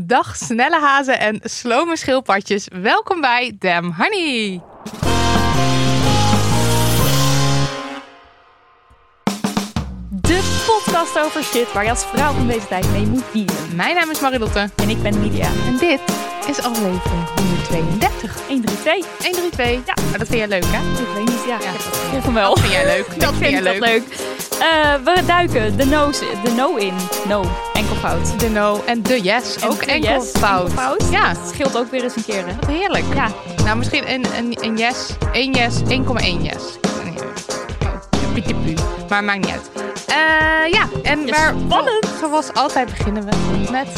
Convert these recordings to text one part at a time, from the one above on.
Dag snelle hazen en slome schildpadjes. Welkom bij Damn Honey. De podcast over shit waar je als vrouw van deze tijd mee moet dealen. Mijn naam is Marilotte En ik ben Lydia. en dit is aflevering 132. 132. 132. Ja, maar dat vind jij leuk hè? Ik weet niet, ja. Ja. Ik volg hem wel. Dat vind jij leuk. Dat ik vind jij vind dat leuk. leuk. Eh, we duiken de no, de no in. No, enkel fout. De no en de yes. En ook de enkel yes, fout. enkel fout. Ja, Het scheelt ook weer eens een keer, hè? wat heerlijk. Ja, Nou, misschien een, een, een yes, één yes, 1,1 yes. Pu. Maar maakt niet uit. Eh, ja, en maar spannend. zoals altijd beginnen we met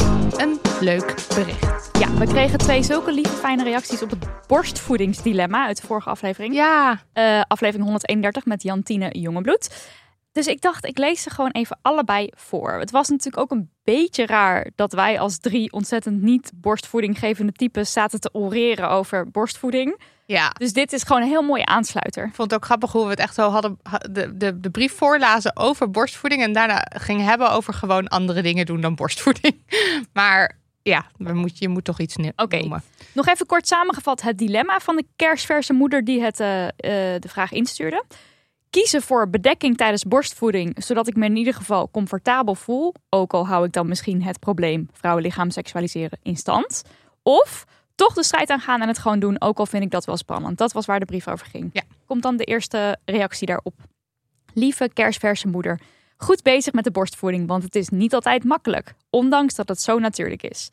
een leuk bericht. ja, we kregen twee zulke lieve fijne reacties op het borstvoedingsdilemma uit de vorige aflevering. Ja, Eh, aflevering 131 met Jantine Jongebloed. Dus ik dacht, ik lees ze gewoon even allebei voor. Het was natuurlijk ook een beetje raar dat wij als drie ontzettend niet borstvoedinggevende types zaten te oreren over borstvoeding. ja. Dus dit is gewoon een heel mooie aansluiter. Ik vond het ook grappig hoe we het echt zo hadden. ha- De, de, de brief voorlazen over borstvoeding. En daarna gingen hebben over gewoon andere dingen doen dan borstvoeding. Maar ja, we moet, je moet toch iets noemen. Nog even kort samengevat het dilemma van de kerstverse moeder die het, eh, eh, de vraag instuurde. Kiezen voor bedekking tijdens borstvoeding, zodat ik me in ieder geval comfortabel voel. Ook al hou ik dan misschien het probleem vrouwenlichaam seksualiseren in stand. Of toch de strijd aangaan en het gewoon doen, ook al vind ik dat wel spannend. Dat was waar de brief over ging. Ja. Komt dan de eerste reactie daarop. Lieve kerstverse moeder, goed bezig met de borstvoeding, want het is niet altijd makkelijk, ondanks dat het zo natuurlijk is.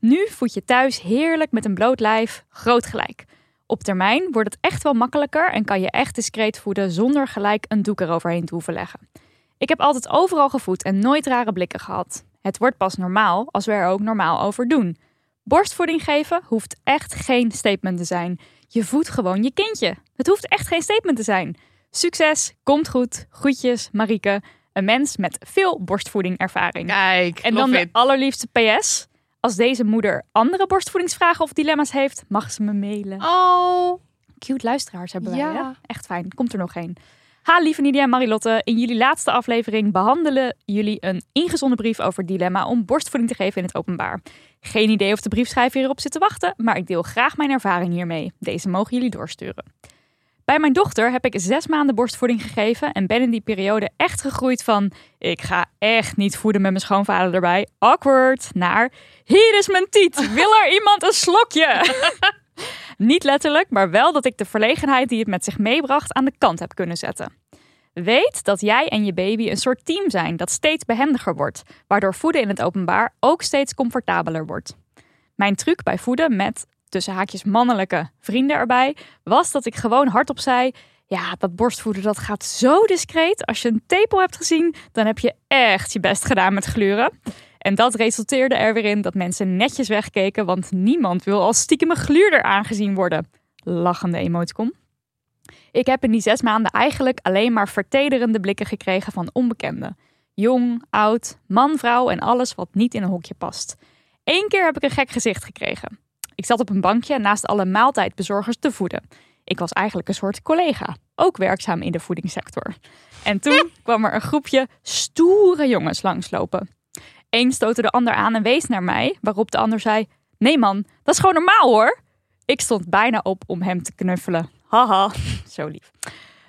Nu voed je thuis heerlijk met een bloot lijf, groot gelijk. Op termijn wordt het echt wel makkelijker en kan je echt discreet voeden zonder gelijk een doek eroverheen te hoeven leggen. Ik heb altijd overal gevoed en nooit rare blikken gehad. Het wordt pas normaal als we er ook normaal over doen. Borstvoeding geven hoeft echt geen statement te zijn. Je voedt gewoon je kindje. Het hoeft echt geen statement te zijn. Succes, komt goed, groetjes, Marieke. Een mens met veel borstvoedingervaring. Kijk, En dan de allerliefste PS. Als deze moeder andere borstvoedingsvragen of dilemma's heeft, mag ze me mailen. Oh, Cute luisteraars hebben wij, Ja. hè? Echt fijn. Komt er nog een. Ha, lieve Nidia en Marilotte. In jullie laatste aflevering behandelen jullie een ingezonden brief over het dilemma om borstvoeding te geven in het openbaar. Geen idee of de briefschrijver hierop zit te wachten, maar ik deel graag mijn ervaring hiermee. Deze mogen jullie doorsturen. Bij mijn dochter heb ik zes maanden borstvoeding gegeven en ben in die periode echt gegroeid van ik ga echt niet voeden met mijn schoonvader erbij. Awkward. Naar hier is mijn tiet. Wil er iemand een slokje? Niet letterlijk, maar wel dat ik de verlegenheid die het met zich meebracht aan de kant heb kunnen zetten. Weet dat jij en je baby een soort team zijn dat steeds behendiger wordt, waardoor voeden in het openbaar ook steeds comfortabeler wordt. Mijn truc bij voeden met tussen haakjes mannelijke vrienden erbij was dat ik gewoon hardop zei: ja, dat borstvoeden dat gaat zo discreet. Als je een tepel hebt gezien, dan heb je echt je best gedaan met gluren. En dat resulteerde er weer in dat mensen netjes wegkeken, want niemand wil als stiekeme gluurder aangezien worden. Lachende emoticon. Ik heb in die zes maanden eigenlijk alleen maar vertederende blikken gekregen van onbekenden. Jong, oud, man, vrouw en alles wat niet in een hokje past. Eén keer heb ik een gek gezicht gekregen. Ik zat op een bankje naast alle maaltijdbezorgers te voeden. Ik was eigenlijk een soort collega. ook werkzaam in de voedingssector. En toen kwam er een groepje stoere jongens langslopen. Eén stootte de ander aan en wees naar mij, waarop de ander zei: Nee man, dat is gewoon normaal hoor. Ik stond bijna op om hem te knuffelen. Haha, zo lief.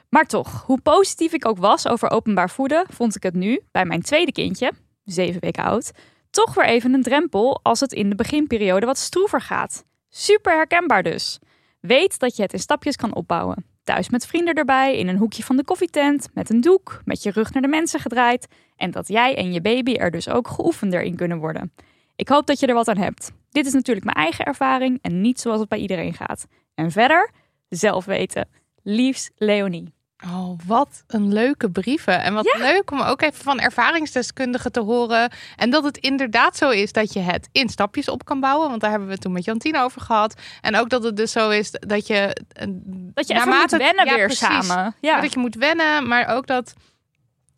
Maar toch, hoe positief ik ook was over openbaar voeden, vond ik het nu, bij mijn tweede kindje, zeven weken oud, toch weer even een drempel als het in de beginperiode wat stroever gaat. Super herkenbaar dus. Weet dat je het in stapjes kan opbouwen. Thuis met vrienden erbij, in een hoekje van de koffietent, met een doek, met je rug naar de mensen gedraaid. En dat jij en je baby er dus ook geoefender in kunnen worden. Ik hoop dat je er wat aan hebt. Dit is natuurlijk mijn eigen ervaring en niet zoals het bij iedereen gaat. En verder, zelf weten. Liefs Leonie. Oh, wat een leuke brieven. En wat Ja. leuk om ook even van ervaringsdeskundigen te horen. En dat het inderdaad zo is dat je het in stapjes op kan bouwen. Want daar hebben we het toen met Jantine over gehad. En ook dat het dus zo is dat je... eh, Dat je naarmate moet wennen ja, weer precies. samen. Ja. Dat je moet wennen, maar ook dat,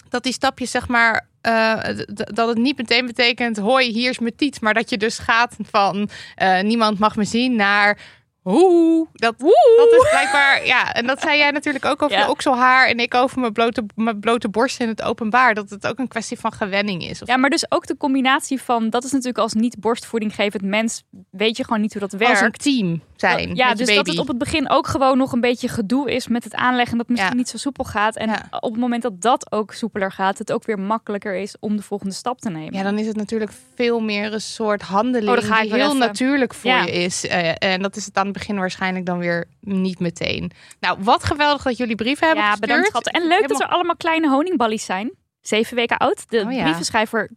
dat die stapjes zeg maar... eh, dat het niet meteen betekent, hoi, hier is mijn tiet. Maar dat je dus gaat van eh, niemand mag me zien naar... Oeh, dat, dat is blijkbaar, ja. En dat zei jij natuurlijk ook over Ja. je okselhaar en ik over mijn blote, mijn blote borst in het openbaar. Dat het ook een kwestie van gewenning is. Of Ja, maar dus ook de combinatie van, dat is natuurlijk als niet borstvoeding gevend mens, weet je gewoon niet hoe dat als een werkt. team zijn. ja, dus dat het op het begin ook gewoon nog een beetje gedoe is met het aanleggen, dat misschien Ja. niet zo soepel gaat. En Ja. op het moment dat dat ook soepeler gaat, het ook weer makkelijker is om de volgende stap te nemen. Ja, dan is het natuurlijk veel meer een soort handeling Oh, die heel even. natuurlijk voor Ja. je is. Eh, en dat is het aan het begin waarschijnlijk dan weer niet meteen. Nou, wat geweldig dat jullie brieven hebben ja, gestuurd. bedankt schat. En leuk dat er allemaal kleine honingballies zijn. Zeven weken oud. De Oh brievenschrijver,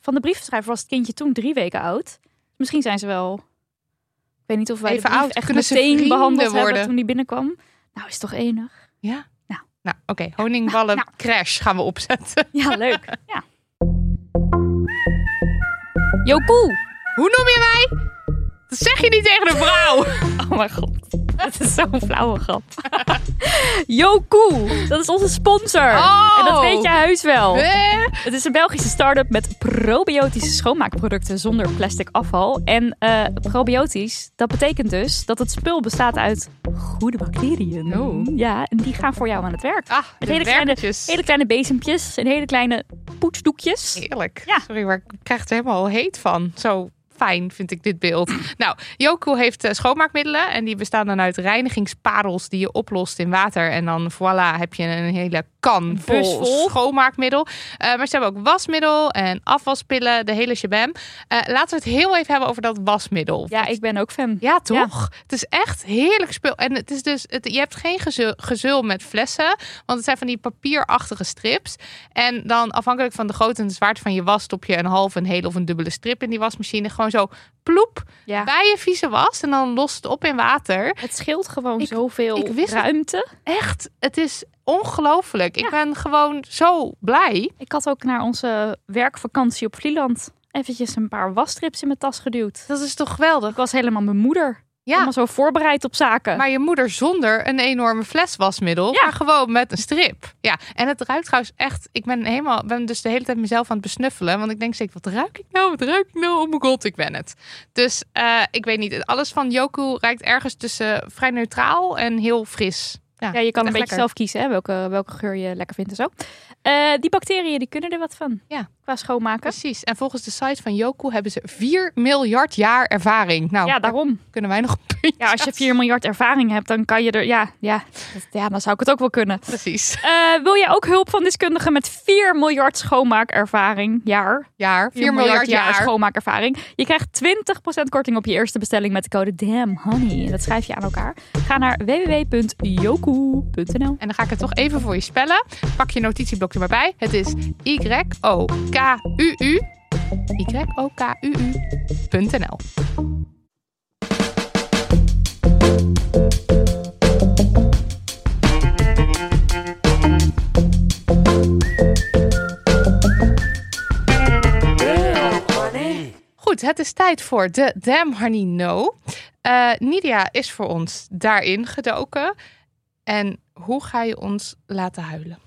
van de brievenschrijver was het kindje toen drie weken oud. Misschien zijn ze wel, weet niet of wij Even de brief oud. echt Kunnen meteen behandeld hebben worden? toen die binnenkwam. Nou, is toch enig. Ja? Nou. Nou, oké. Honingballen Nou, crash gaan we opzetten. Ja, leuk. ja. Yo, koe. Hoe noem je mij? Dat zeg je niet tegen een vrouw. Oh mijn god. Dat is zo'n flauwe grap. Yo, koe. Dat is onze sponsor. Oh. En dat weet jij heus wel. Eh? Het is een Belgische start-up met probiotische schoonmaakproducten zonder plastic afval. En eh, probiotisch, dat betekent dus dat het spul bestaat uit goede bacteriën. Oh. Ja, en die gaan voor jou aan het werk. Ah, Met hele kleine, hele kleine bezempjes en hele kleine poetsdoekjes. Heerlijk. Ja. Sorry, maar ik krijg het er helemaal heet van. Zo fijn vind ik dit beeld. nou, Yoku heeft eh, schoonmaakmiddelen. En die bestaan dan uit reinigingsparels die je oplost in water. En dan voilà heb je een hele kan vol, schoonmaakmiddel. Eh, maar ze hebben ook wasmiddel en afwaspillen. De hele shabam. Eh, laten we het heel even hebben over dat wasmiddel. Ja, ik ben ook fan. Ja, toch? Het is echt heerlijk spul. En het is dus, het, je hebt geen gezul, gezul met flessen, want het zijn van die papierachtige strips. En dan afhankelijk van de grootte en de zwaarte van je was, stop je een halve, een hele of een dubbele strip in die wasmachine. Gewoon zo ploep Ja. bij je vieze was en dan lost het op in water. Het scheelt gewoon Ik- zoveel ik wist het- ruimte. Echt, het is ongelooflijk. Ja. Ik ben gewoon zo blij. Ik had ook naar onze werkvakantie op Vlieland eventjes een paar wasstrips in mijn tas geduwd. Dat is toch geweldig? Ik was helemaal mijn moeder. Ja, Helemaal zo voorbereid op zaken. Maar je moeder zonder een enorme fles wasmiddel, Ja. maar gewoon met een strip. Ja, en het ruikt trouwens echt. Ik ben helemaal, ben dus de hele tijd mezelf aan het besnuffelen, want ik denk steeds, wat ruik ik nou? Wat ruik ik nou? Oh mijn god, ik ben het. Dus eh, ik weet niet. Alles van Yoku ruikt ergens tussen vrij neutraal en heel fris. Ja, ja, je kan een beetje lekker. zelf kiezen hè, welke, welke geur je lekker vindt en zo. Eh, die bacteriën die kunnen er wat van. Ja. Qua schoonmaken. Precies. En volgens de site van Yoku hebben ze 4 miljard jaar ervaring. Nou, ja, daar daarom. kunnen wij nog een Ja, als je aan 4 miljard ervaring hebt, dan kan je er. Ja, ja, ja dan zou ik het ook wel kunnen. Precies. Eh, wil jij ook hulp van deskundigen met 4 miljard schoonmaakervaring? Jaar. Jaar. 4 miljard jaar. schoonmaakervaring. Je krijgt 20% korting op je eerste bestelling met de code DAMNHONEY. Dat schrijf je aan elkaar. Ga naar www.yoku.nl. En dan ga ik het toch even voor je spellen. Pak je notitieblok er maar bij. Het is Y-O-K-U-U. Y-O-K-U-U.nl. Goed, het is tijd voor de Damn Honey No. Eh, Nidia is voor ons daarin gedoken. En hoe ga je ons laten huilen?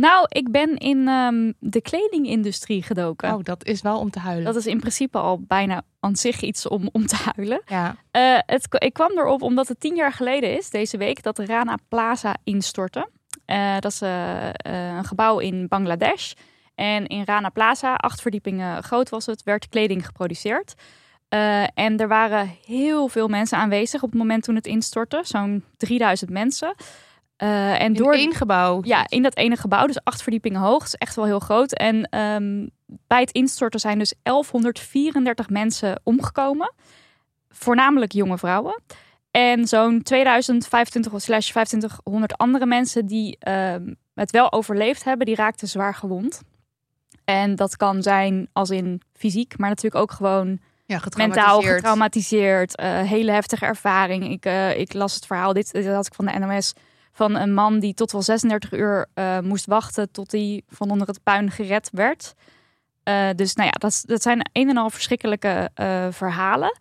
Nou, ik ben in ehm, de kledingindustrie gedoken. Oh, dat is wel om te huilen. Dat is in principe al bijna aan zich iets om, om te huilen. Ja. Eh, het, ik kwam erop omdat het tien jaar geleden is, deze week, dat de Rana Plaza instortte. Eh, dat is eh, een gebouw in Bangladesh. En in Rana Plaza, acht verdiepingen groot was het, werd kleding geproduceerd. En er waren heel veel mensen aanwezig op het moment toen het instortte. Zo'n 3000 mensen. Eh, en In door één gebouw. ja, in dat ene gebouw, dus acht verdiepingen hoog. Dat is echt wel heel groot. En ehm, bij het instorten zijn dus 1134 mensen omgekomen. Voornamelijk jonge vrouwen. En zo'n 2025 of slash 2500 andere mensen die ehm, het wel overleefd hebben, die raakten zwaar gewond. En dat kan zijn als in fysiek, maar natuurlijk ook gewoon Ja, mentaal getraumatiseerd. eh, hele heftige ervaring. Ik, eh, ik las het verhaal, dit, dit had ik van de NOS, van een man die tot wel 36 uur eh, moest wachten tot hij van onder het puin gered werd. Eh, dus nou ja, dat, dat zijn een en al verschrikkelijke eh, verhalen.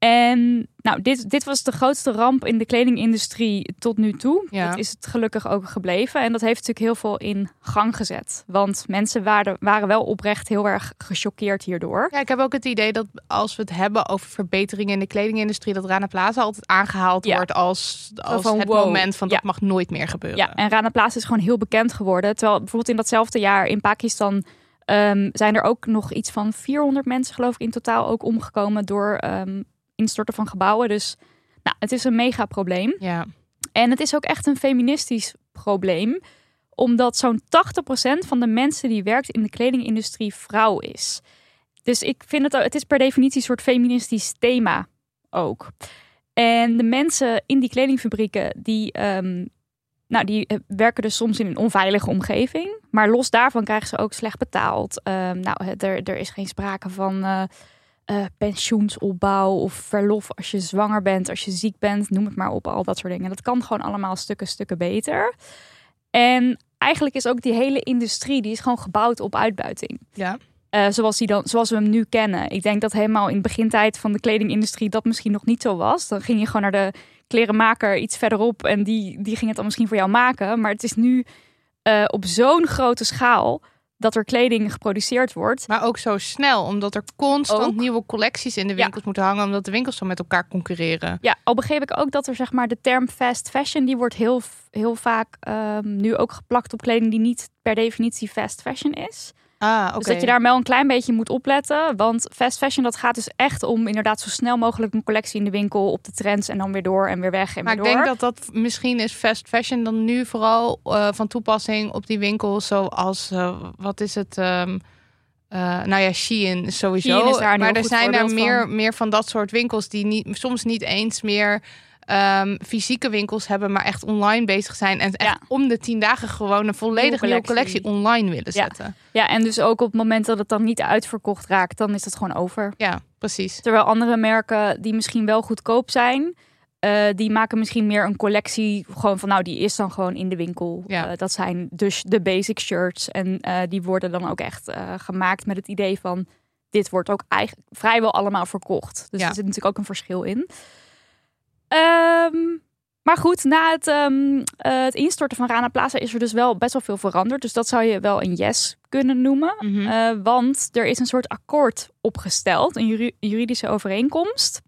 En nou, dit, dit was de grootste ramp in de kledingindustrie tot nu toe. Ja. Dat is het gelukkig ook gebleven. En dat heeft natuurlijk heel veel in gang gezet. Want mensen waren, waren wel oprecht heel erg gechoqueerd hierdoor. Ja, ik heb ook het idee dat als we het hebben over verbeteringen in de kledingindustrie, dat Rana Plaza altijd aangehaald Ja. wordt als, als van, het wow. moment van dat Ja. mag nooit meer gebeuren. Ja, en Rana Plaza is gewoon heel bekend geworden. Terwijl bijvoorbeeld in datzelfde jaar in Pakistan ehm, zijn er ook nog iets van 400 mensen, geloof ik, in totaal ook omgekomen door ehm, instorten van gebouwen. Dus nou, het is een mega probleem. ja. En het is ook echt een feministisch probleem, omdat zo'n 80% van de mensen die werkt in de kledingindustrie vrouw is. Dus ik vind het, het is per definitie een soort feministisch thema ook. En de mensen in die kledingfabrieken, die, ehm, nou, die eh, werken dus soms in een onveilige omgeving. Maar los daarvan krijgen ze ook slecht betaald. Ehm, nou, er, er is geen sprake van eh, eh, pensioensopbouw of verlof als je zwanger bent, als je ziek bent, noem het maar op, al dat soort dingen. Dat kan gewoon allemaal stukken, stukken beter. En eigenlijk is ook die hele industrie, die is gewoon gebouwd op uitbuiting. Ja. Eh, zoals, die dan, zoals we hem nu kennen. Ik denk dat helemaal in de begintijd van de kledingindustrie dat misschien nog niet zo was. Dan ging je gewoon naar de klerenmaker iets verderop en die, die ging het dan misschien voor jou maken. Maar het is nu eh, op zo'n grote schaal dat er kleding geproduceerd wordt. Maar ook zo snel, omdat er constant Ook. nieuwe collecties in de winkels moeten hangen, omdat de winkels zo met elkaar concurreren. Ja, al begreep ik ook dat er zeg maar de term fast fashion, die wordt heel, heel vaak ehm, nu ook geplakt op kleding die niet per definitie fast fashion is. Ah, oké. Dus dat je daar wel een klein beetje moet opletten. Want fast fashion, dat gaat dus echt om inderdaad zo snel mogelijk een collectie in de winkel op de trends en dan weer door en weer weg en Maar weer ik door. denk dat dat misschien is fast fashion dan nu vooral eh, van toepassing op die winkels zoals, eh, wat is het? ehm, eh, nou ja, Shein is sowieso. Shein is daar maar er zijn er voorbeeld meer, van. meer van dat soort winkels die niet, soms niet eens meer ehm, fysieke winkels hebben, maar echt online bezig zijn. En echt Ja. om de tien dagen gewoon een volledig nieuwe collectie, collectie. online willen Ja. zetten. Ja, en dus ook op het moment dat het dan niet uitverkocht raakt, dan is het gewoon over. Ja, precies. Terwijl andere merken die misschien wel goedkoop zijn, eh, die maken misschien meer een collectie. Gewoon van nou, die is dan gewoon in de winkel. Ja. Eh, dat zijn dus de basic shirts. En eh, die worden dan ook echt gemaakt met het idee van dit wordt ook eigenlijk vrijwel allemaal verkocht. Dus Ja. er zit natuurlijk ook een verschil in. Ehm, maar goed, na het, ehm, eh, het instorten van Rana Plaza is er dus wel best wel veel veranderd. Dus dat zou je wel een yes kunnen noemen. Mhm. Eh, want er is een soort akkoord opgesteld, een juri- juridische overeenkomst.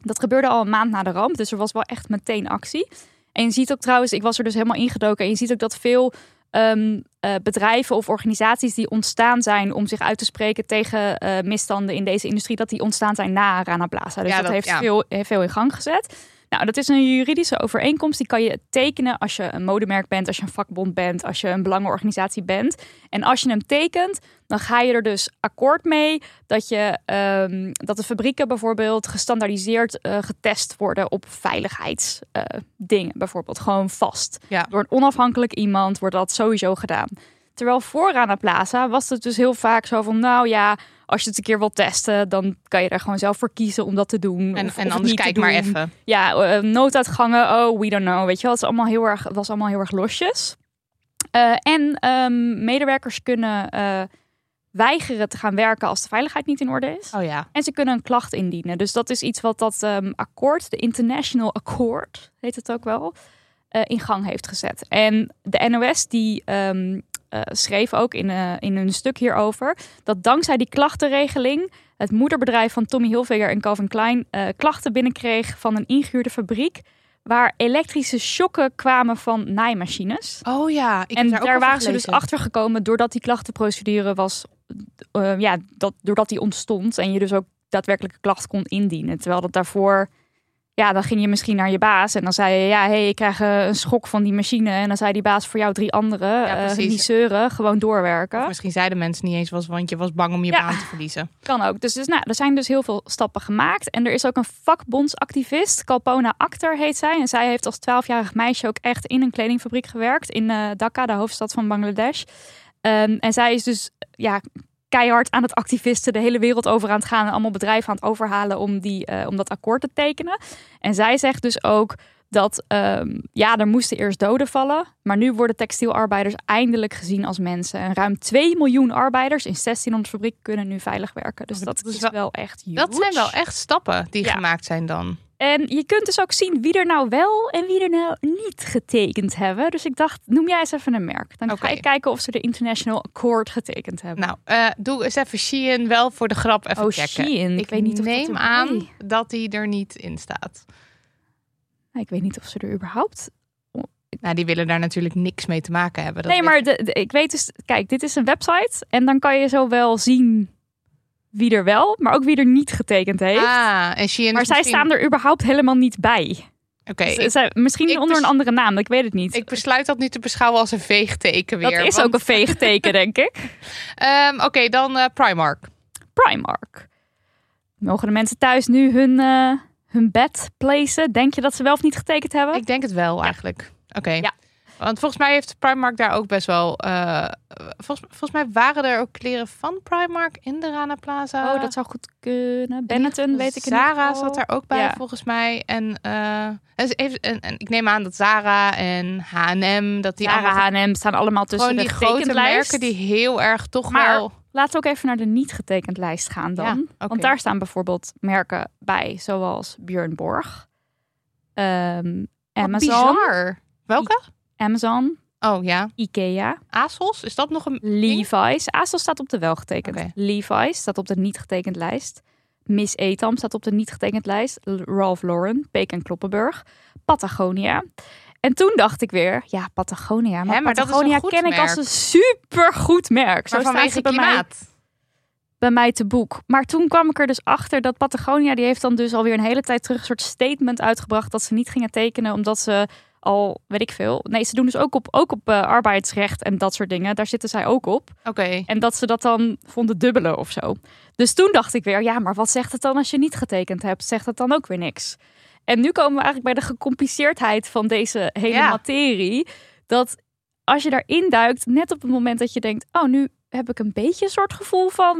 Dat gebeurde al een maand na de ramp, dus er was wel echt meteen actie. En je ziet ook trouwens, ik was er dus helemaal ingedoken, en je ziet ook dat veel ehm, eh, bedrijven of organisaties die ontstaan zijn om zich uit te spreken tegen misstanden in deze industrie, dat die ontstaan zijn na Rana Plaza. Dus Ja, dat, dat- heeft, ja. veel, heeft veel in gang gezet. Nou, dat is een juridische overeenkomst. Die kan je tekenen als je een modemerk bent, als je een vakbond bent, als je een belangenorganisatie bent. En als je hem tekent, dan ga je er dus akkoord mee dat, je, ehm, dat de fabrieken bijvoorbeeld gestandaardiseerd eh, getest worden op veiligheidsdingen. bijvoorbeeld gewoon vast. Ja. Door een onafhankelijk iemand wordt dat sowieso gedaan. Terwijl voor Rana Plaza was het dus heel vaak zo van, nou ja, als je het een keer wilt testen, dan kan je er gewoon zelf voor kiezen om dat te doen. En, of- en of het anders kijk maar even. Ja, eh, nooduitgangen, oh, we don't know. Weet je wel, het, is allemaal heel erg, was allemaal heel erg losjes. Eh, en ehm, medewerkers kunnen eh, weigeren te gaan werken als de veiligheid niet in orde is. Oh ja. En ze kunnen een klacht indienen. Dus dat is iets wat dat ehm, akkoord, de International Accord, heet het ook wel, in gang heeft gezet. En de NOS die ehm, eh, schreven ook in, eh, in hun stuk hierover, dat dankzij die klachtenregeling het moederbedrijf van Tommy Hilfiger en Calvin Klein eh, klachten binnenkreeg van een ingehuurde fabriek waar elektrische shocken kwamen van naaimachines. Oh ja, ik en daar, waren ze dus achter gekomen doordat die klachtenprocedure was, ja, dat, doordat die ontstond en je dus ook daadwerkelijk een klacht kon indienen. Terwijl dat daarvoor, ja, dan ging je misschien naar je baas en dan zei je, ja, hey, ik krijg eh, een schok van die machine. En dan zei die baas voor jou drie anderen, Ja, eh niet zeuren, gewoon doorwerken. Of misschien zeiden mensen niet eens was, want je was bang om je Ja. baan te verliezen. Kan ook. Dus, dus nou, er zijn dus heel veel stappen gemaakt. En er is ook een vakbondsactivist, Kalpona Akhtar heet zij. En zij heeft als 12-jarig meisje ook echt in een kledingfabriek gewerkt in eh, Dhaka, de hoofdstad van Bangladesh. Ehm, en zij is dus ja, keihard aan het activisten de hele wereld over aan het gaan. En allemaal bedrijven aan het overhalen om, die, eh, om dat akkoord te tekenen. En zij zegt dus ook dat ehm, ja, er moesten eerst doden vallen. Maar nu worden textielarbeiders eindelijk gezien als mensen. En ruim 2 miljoen arbeiders in 1600 fabrieken kunnen nu veilig werken. Dus Oh, dat, dat is is wel- wel echt huge. Dat zijn wel echt stappen die Ja. gemaakt zijn dan. En je kunt dus ook zien wie er nou wel en wie er nou niet getekend hebben. Dus ik dacht, noem jij eens even een merk. Dan ga ik kijken of ze de International Accord getekend hebben. Nou, eh, doe eens even Shein wel voor de grap even oh, checken. Shein. Ik, weet niet of neem aan dat die er niet in staat. Nou, Ik weet niet of ze er überhaupt Nou, die willen daar natuurlijk niks mee te maken hebben. Dat nee, maar ik. de, de- ik weet dus... Kijk, dit is een website. En dan kan je zowel zien wie er wel, maar ook wie er niet getekend heeft. Ah, en maar zij misschien- staan er überhaupt helemaal niet bij. Oké, misschien ik onder een andere naam, ik weet het niet. ik besluit dat nu te beschouwen als een veegteken weer. dat is want- ook een veegteken, denk ik. Ehm, Oké, dan eh, Primark. Primark. Mogen de mensen thuis nu hun, eh, hun bed placen? Denk je dat ze wel of niet getekend hebben? Ik denk het wel eigenlijk. Oké. Ja. Want volgens mij heeft Primark daar ook best wel. eh, volgens, volgens mij waren er ook kleren van Primark in de Rana Plaza. oh, dat zou goed kunnen. Benetton, weet ik ieder Zara zat daar ook bij Ja. volgens mij. En, eh, en, en, en ik neem aan dat Zara en H&M dat die Zara, H&M staan allemaal tussen de die grote merken die heel erg toch Maar wel. Laten we ook even naar de niet getekend lijst gaan dan. Ja. Want daar staan bijvoorbeeld merken bij, zoals Björn Borg, ehm, Wat Amazon, bizar. Welke? Amazon, Oh ja, Ikea, ASOS. Is dat nog een Levi's. ASOS staat op de wel getekend. Levi's staat op de niet getekend lijst. Miss Etam staat op de niet getekend lijst. Ralph Lauren, Peek en Kloppenburg, Patagonia. En toen dacht ik weer, ja, Patagonia. Maar, Hè, Patagonia ken ik als een supergoed merk. Zo Maar staat vanwege ze bij mij, bij mij te boek. Maar toen kwam ik er dus achter dat Patagonia, die heeft dan dus alweer een hele tijd terug een soort statement uitgebracht dat ze niet gingen tekenen omdat ze al, weet ik veel. Nee, ze doen dus ook op, ook op eh, arbeidsrecht en dat soort dingen. Daar zitten zij ook op. Oké. En dat ze dat dan vonden dubbelen of zo. Dus toen dacht ik weer, ja, maar wat zegt het dan als je niet getekend hebt? Zegt het dan ook weer niks? En nu komen we eigenlijk bij de gecompliceerdheid van deze hele Ja. materie. Dat als je daarin duikt, net op het moment dat je denkt, oh, nu heb ik een beetje een soort gevoel van,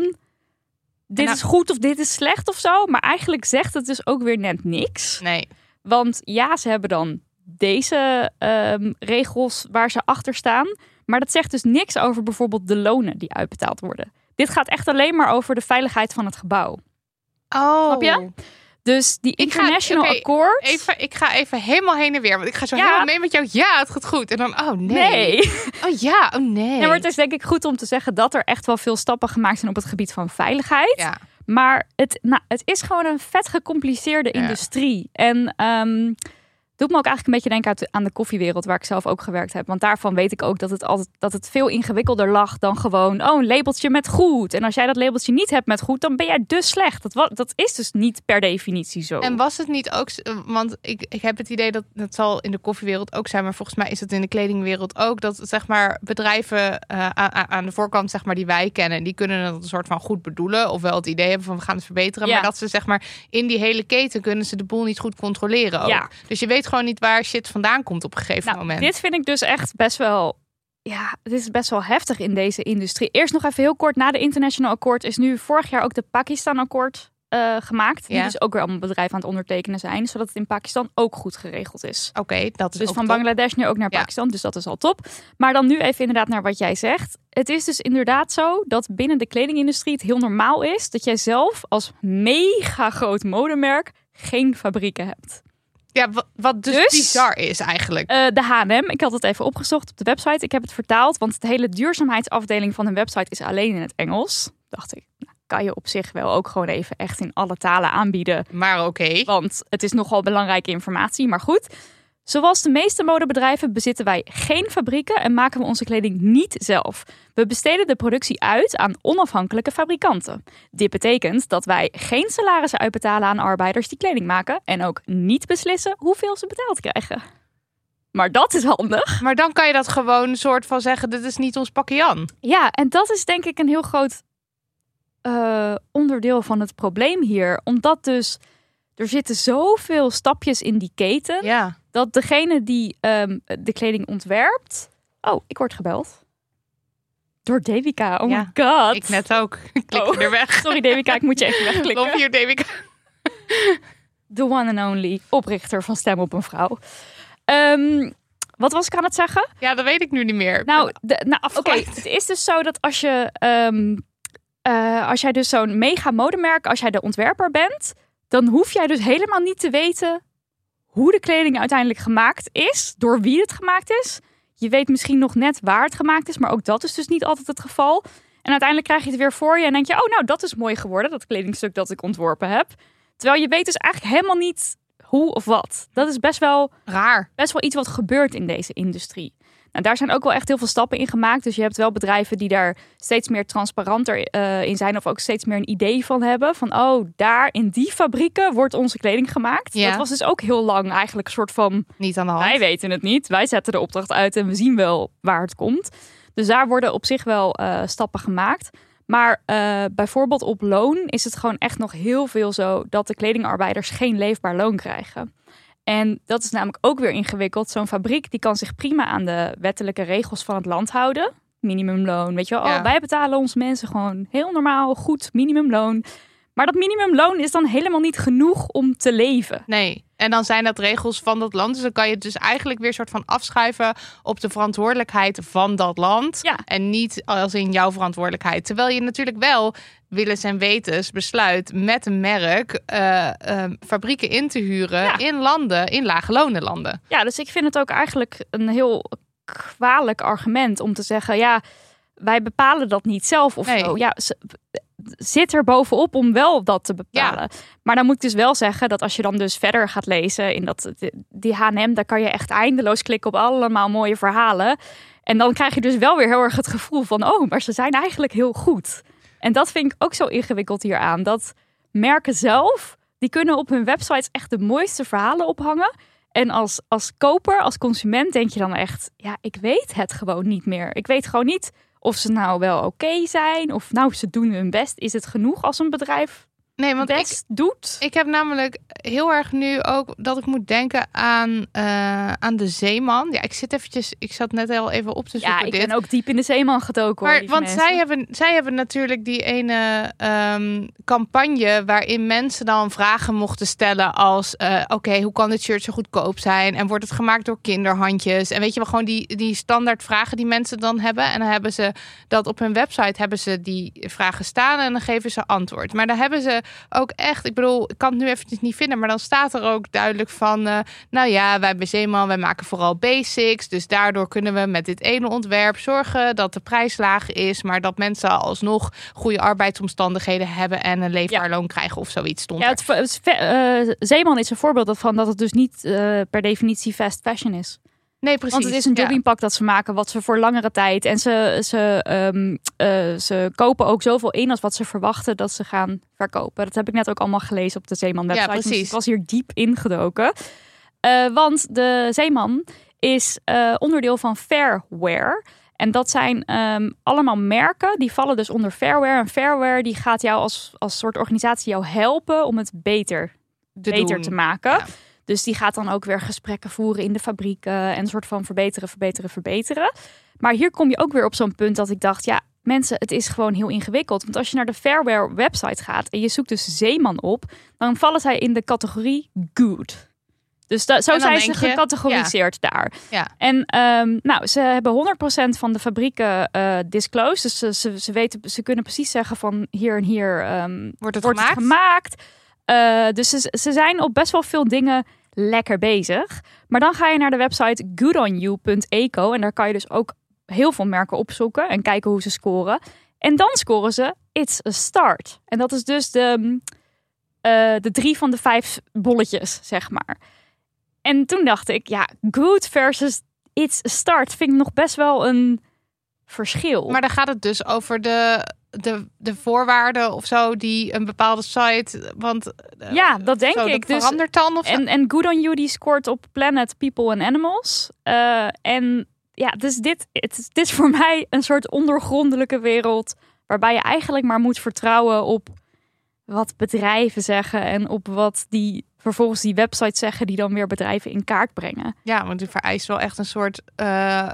dit nou- is goed of dit is slecht of zo. Maar eigenlijk zegt het dus ook weer net niks. Nee. Want ja, ze hebben dan deze ehm, regels waar ze achter staan. Maar dat zegt dus niks over bijvoorbeeld de lonen die uitbetaald worden. Dit gaat echt alleen maar over de veiligheid van het gebouw. Oh. Snap je? Dus die Ik ga- International oké, Accord. Even, ik ga even helemaal heen en weer. Want ik ga zo Ja. helemaal mee met jou. Ja, het gaat goed. En dan, oh nee. nee. Oh ja, oh nee. Ja, maar het is denk ik goed om te zeggen dat er echt wel veel stappen gemaakt zijn op het gebied van veiligheid. Ja. Maar het, nou, het is gewoon een vet gecompliceerde Ja. industrie. En ehm doet me ook eigenlijk een beetje denken aan de koffiewereld waar ik zelf ook gewerkt heb. Want daarvan weet ik ook dat het altijd dat het veel ingewikkelder lag dan gewoon oh een labeltje met goed. En als jij dat labeltje niet hebt met goed, dan ben jij dus slecht. Dat, dat is dus niet per definitie zo. En was het niet ook, want ik, ik heb het idee dat dat zal in de koffiewereld ook zijn, maar volgens mij is het in de kledingwereld ook dat zeg maar bedrijven eh, aan, aan- de voorkant zeg maar die wij kennen, die kunnen het een soort van goed bedoelen of wel het idee hebben van we gaan het verbeteren, Ja. maar dat ze zeg maar in die hele keten kunnen ze de boel niet goed controleren ook. Ja. Dus je weet gewoon niet waar shit vandaan komt op een gegeven Nou, moment. dit vind ik dus echt best wel. Ja, het is best wel heftig in deze industrie. Eerst nog even heel kort. Na de International Akkoord is nu vorig jaar ook de Pakistan Akkoord eh, gemaakt. Die Ja. dus ook weer allemaal bedrijven aan het ondertekenen zijn. Zodat het in Pakistan ook goed geregeld is. Oké, dat is Dus van top. Bangladesh nu ook naar Ja. Pakistan. Dus dat is al top. Maar dan nu even inderdaad naar wat jij zegt. Het is dus inderdaad zo dat binnen de kledingindustrie het heel normaal is dat jij zelf als mega groot modemerk geen fabrieken hebt. Ja, wa- wat dus, Dus- bizar is eigenlijk. Eh, de H&M, ik had het even opgezocht op de website. Ik heb het vertaald, want de hele duurzaamheidsafdeling van hun website is alleen in het Engels. Dacht ik, nou, kan je op zich wel ook gewoon even echt in alle talen aanbieden. maar oké. Want het is nogal belangrijke informatie. Maar goed, zoals de meeste modebedrijven bezitten wij geen fabrieken en maken we onze kleding niet zelf. We besteden de productie uit aan onafhankelijke fabrikanten. Dit betekent dat wij geen salarissen uitbetalen aan arbeiders die kleding maken en ook niet beslissen hoeveel ze betaald krijgen. Maar dat is handig. Maar dan kan je dat gewoon een soort van zeggen, dit is niet ons pakje Jan. Ja, en dat is denk ik een heel groot eh, onderdeel van het probleem hier. Omdat dus er zitten zoveel stapjes in die keten. Ja. dat degene die ehm, de kleding ontwerpt. Oh, ik word gebeld. Door Devika. Oh Ja, my god. Ik net ook. Ik klik Oh. er weg. Sorry Devika, ik moet je even wegklikken. Love you, David. The one and only oprichter van Stem op een Vrouw. Ehm, wat was ik aan het zeggen? Ja, dat weet ik nu niet meer. Nou, de, nou oké. Het is dus zo dat als je, ehm, eh, als jij dus zo'n mega modemerk, als jij de ontwerper bent, dan hoef jij dus helemaal niet te weten hoe de kleding uiteindelijk gemaakt is, door wie het gemaakt is. Je weet misschien nog net waar het gemaakt is, maar ook dat is dus niet altijd het geval. En uiteindelijk krijg je het weer voor je en denk je, oh nou, dat is mooi geworden, dat kledingstuk dat ik ontworpen heb. Terwijl je weet dus eigenlijk helemaal niet hoe of wat. Dat is best wel Raar. best wel iets wat gebeurt in deze industrie. Nou, daar zijn ook wel echt heel veel stappen in gemaakt. Dus je hebt wel bedrijven die daar steeds meer transparanter eh, in zijn. Of ook steeds meer een idee van hebben. Van, oh, daar in die fabrieken wordt onze kleding gemaakt. Ja. Dat was dus ook heel lang eigenlijk een soort van... Niet aan de hand. Wij weten het niet. Wij zetten de opdracht uit en we zien wel waar het komt. Dus daar worden op zich wel eh, stappen gemaakt. Maar eh, bijvoorbeeld op loon is het gewoon echt nog heel veel zo dat de kledingarbeiders geen leefbaar loon krijgen. En dat is namelijk ook weer ingewikkeld. Zo'n fabriek die kan zich prima aan de wettelijke regels van het land houden. Minimumloon, weet je wel. Ja. Oh, wij betalen onze mensen gewoon heel normaal, goed minimumloon. Maar dat minimumloon is dan helemaal niet genoeg om te leven. Nee. En dan zijn dat regels van dat land. Dus dan kan je het dus eigenlijk weer soort van afschuiven op de verantwoordelijkheid van dat land. Ja. En niet als in jouw verantwoordelijkheid. Terwijl je natuurlijk wel willens en wetens besluit met een merk eh, eh, fabrieken in te huren Ja. in landen, in lage lonenlanden. Ja, dus ik vind het ook eigenlijk een heel kwalijk argument om te zeggen, ja, wij bepalen dat niet zelf of Nee. zo. Ja, zit er bovenop om wel dat te bepalen. Maar dan moet ik dus wel zeggen dat als je dan dus verder gaat lezen in dat die H&M, daar kan je echt eindeloos klikken op allemaal mooie verhalen. En dan krijg je dus wel weer heel erg het gevoel van, oh, maar ze zijn eigenlijk heel goed. En dat vind ik ook zo ingewikkeld hieraan. Dat merken zelf, die kunnen op hun websites echt de mooiste verhalen ophangen. En als, als koper, als consument, denk je dan echt: ja, ik weet het gewoon niet meer. Ik weet gewoon niet of ze nou wel oké zijn. Of nou, ze doen hun best. Is het genoeg als een bedrijf Nee, want ik, doet? Ik heb namelijk heel erg nu ook dat ik moet denken aan, eh, aan de zeeman. Ja, ik zit eventjes, ik zat net al even op te zoeken ja, ik dit. ben ook diep in de zeeman gedoken. hoor, Maar, lieve want mensen. zij hebben, zij hebben natuurlijk die ene ehm, campagne waarin mensen dan vragen mochten stellen als eh, oké, hoe kan dit shirt zo goedkoop zijn? En wordt het gemaakt door kinderhandjes? En weet je wel, gewoon die, die standaard vragen die mensen dan hebben. En dan hebben ze dat op hun website hebben ze die vragen staan en dan geven ze antwoord. Maar dan hebben ze ook echt, ik bedoel, ik kan het nu eventjes niet vinden, maar dan staat er ook duidelijk van, eh, nou ja, wij bij Zeeman, wij maken vooral basics. Dus daardoor kunnen we met dit ene ontwerp zorgen dat de prijs laag is, maar dat mensen alsnog goede arbeidsomstandigheden hebben en een leefbaar loon krijgen of zoiets stond Ja, het, het- eh, Zeeman is een voorbeeld van dat het dus niet eh, per definitie fast fashion is. Nee, precies. Want het is een ja. joggingpak dat ze maken wat ze voor langere tijd. En ze, ze, ehm, eh, ze kopen ook zoveel in als wat ze verwachten dat ze gaan verkopen. Dat heb ik net ook allemaal gelezen op de Zeeman website. Ja, Dus precies. ik was hier diep ingedoken. Eh, want de Zeeman is eh, onderdeel van Fairwear. En dat zijn ehm, allemaal merken die vallen dus onder Fairwear. En Fairwear die gaat jou als, als soort organisatie jou helpen om het beter, Te beter doen. te maken. Ja. Dus die gaat dan ook weer gesprekken voeren in de fabrieken en een soort van verbeteren, verbeteren, verbeteren. Maar hier kom je ook weer op zo'n punt dat ik dacht, ja, mensen, het is gewoon heel ingewikkeld. Want als je naar de Fairwear website gaat en je zoekt dus Zeeman op, dan vallen zij in de categorie good. Dus da- zo zijn ze gecategoriseerd daar. Ja. En ehm, nou, ze hebben 100% van de fabrieken eh disclosed. Dus ze, ze, ze, weten, ze kunnen precies zeggen van hier en hier ehm, Wordt het wordt gemaakt? het gemaakt. Eh, dus ze, zijn op best wel veel dingen lekker bezig. Maar dan ga je naar de website goodonyou.eco en daar kan je dus ook heel veel merken opzoeken en kijken hoe ze scoren. En dan scoren ze It's a Start. En dat is dus de, mm, eh, de drie van de vijf bolletjes, zeg maar. En toen dacht ik, ja, good versus It's a Start vind ik nog best wel een verschil. Maar dan gaat het dus over de, de, de voorwaarden of zo die een bepaalde site. Want eh, ja, dat denk zo, ik. Dat Dus verandert dan of? En, en Good on You die scoort op Planet, People and Animals. Eh, en ja, dus dit, het, dit is voor mij een soort ondergrondelijke wereld. Waarbij je eigenlijk maar moet vertrouwen op wat bedrijven zeggen. En op wat die vervolgens die websites zeggen die dan weer bedrijven in kaart brengen. Ja, want die vereist wel echt een soort eh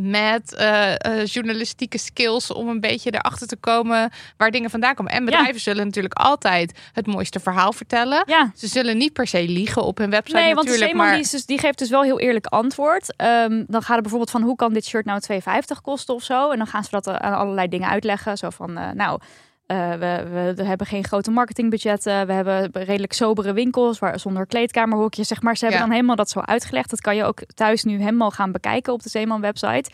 mad eh, eh, journalistieke skills om een beetje erachter te komen waar dingen vandaan komen. En bedrijven zullen natuurlijk altijd het mooiste verhaal vertellen. Ja, Ze zullen niet per se liegen op hun website nee, want de maar die, is dus, die geeft dus wel heel eerlijk antwoord. Ehm, dan gaat het bijvoorbeeld van hoe kan dit shirt nou 2,50 kosten of zo. En dan gaan ze dat aan allerlei dingen uitleggen. Zo van, nou, eh, we, we, hebben geen grote marketingbudgetten. We hebben redelijk sobere winkels waar, zonder kleedkamerhokjes, zeg maar. Ze hebben Ja. dan helemaal dat zo uitgelegd. Dat kan je ook thuis nu helemaal gaan bekijken op de Zeeman website.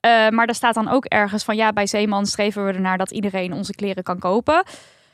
Eh, maar daar staat dan ook ergens van, ja, bij Zeeman streven we ernaar dat iedereen onze kleren kan kopen.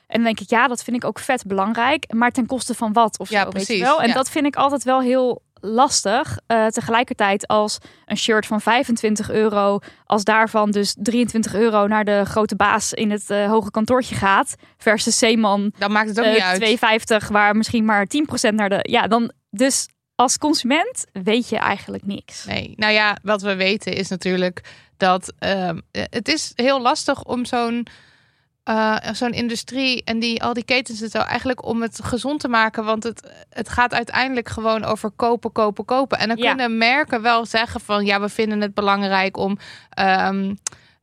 En dan denk ik, ja, dat vind ik ook vet belangrijk. Maar ten koste van wat of Ja, zo, weet je precies, wel. En ja. dat vind ik altijd wel heel lastig. Eh, tegelijkertijd als een shirt van 25 euro, als daarvan dus 23 euro naar de grote baas in het eh, hoge kantoortje gaat, versus Zeeman dan maakt het ook eh, niet uit. 2,50 waar misschien maar 10% naar de... Ja, dan dus als consument weet je eigenlijk niks. Nee, nou ja, wat we weten is natuurlijk dat ehm, eh, het is heel lastig om zo'n eh, zo'n industrie en die al die ketens en zo eigenlijk om het gezond te maken, want het, het gaat uiteindelijk gewoon over kopen, kopen, kopen. En dan Ja. kunnen merken wel zeggen van ja, we vinden het belangrijk om ehm,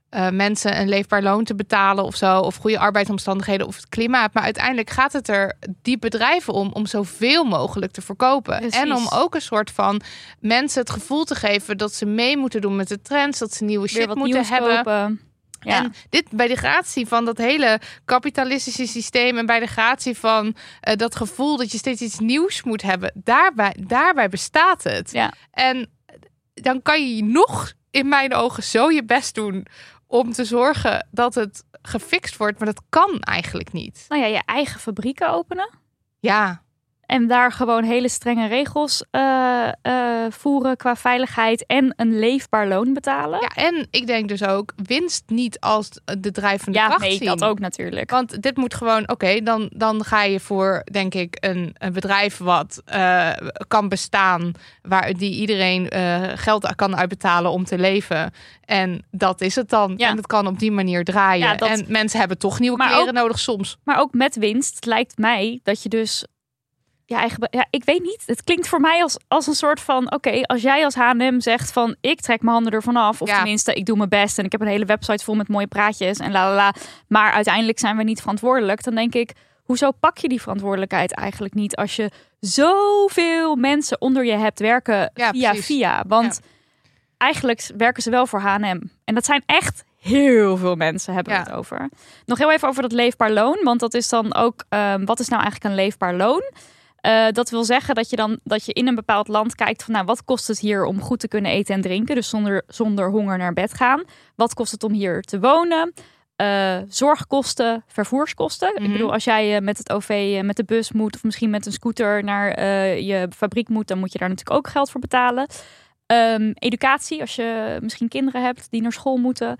eh, mensen een leefbaar loon te betalen of zo, of goede arbeidsomstandigheden of het klimaat. Maar uiteindelijk gaat het er die bedrijven om om zoveel mogelijk te verkopen Precies. en om ook een soort van mensen het gevoel te geven dat ze mee moeten doen met de trends, dat ze nieuwe shit moeten hebben. kopen. Ja. En dit bij de gratie van dat hele kapitalistische systeem en bij de gratie van eh, dat gevoel dat je steeds iets nieuws moet hebben, daarbij, daarbij bestaat het. Ja. En dan kan je nog in mijn ogen zo je best doen om te zorgen dat het gefixt wordt, maar dat kan eigenlijk niet. Nou ja, je eigen fabrieken openen. Ja, En daar gewoon hele strenge regels eh, eh, voeren qua veiligheid en een leefbaar loon betalen. ja, en ik denk dus ook winst niet als de drijvende Ja, kracht nee, zien. dat ook natuurlijk. Want dit moet gewoon, oké, dan, dan ga je voor, denk ik, een, een bedrijf wat eh, kan bestaan, waar die iedereen geld kan uitbetalen om te leven. En dat is het dan. Ja. En dat kan op die manier draaien. Ja, dat- En mensen hebben toch nieuwe kleren ook- nodig soms. Maar ook met winst lijkt mij dat je dus je eigen... Ja, ik weet niet. Het klinkt voor mij als, als een soort van... Oké, als jij als H&M zegt van... Ik trek mijn handen ervan af. Of Ja. tenminste, ik doe mijn best. En ik heb een hele website vol met mooie praatjes. En la la la. Maar uiteindelijk zijn we niet verantwoordelijk. Dan denk ik... Hoezo pak je die verantwoordelijkheid eigenlijk niet... als je zoveel mensen onder je hebt werken Ja, via precies. via? Want eigenlijk werken ze wel voor H&M. En dat zijn echt heel veel mensen hebben we Ja. het over. Nog heel even over dat leefbaar loon. Want dat is dan ook... ehm, wat is nou eigenlijk een leefbaar loon? Eh, dat wil zeggen dat je dan dat je in een bepaald land kijkt van nou wat kost het hier om goed te kunnen eten en drinken, dus zonder, zonder honger naar bed gaan. Wat kost het om hier te wonen? Eh, zorgkosten, vervoerskosten. Mhm. Ik bedoel, als jij eh, met het OV met de bus moet of misschien met een scooter naar je fabriek moet, dan moet je daar natuurlijk ook geld voor betalen. Ehm, educatie, als je misschien kinderen hebt die naar school moeten.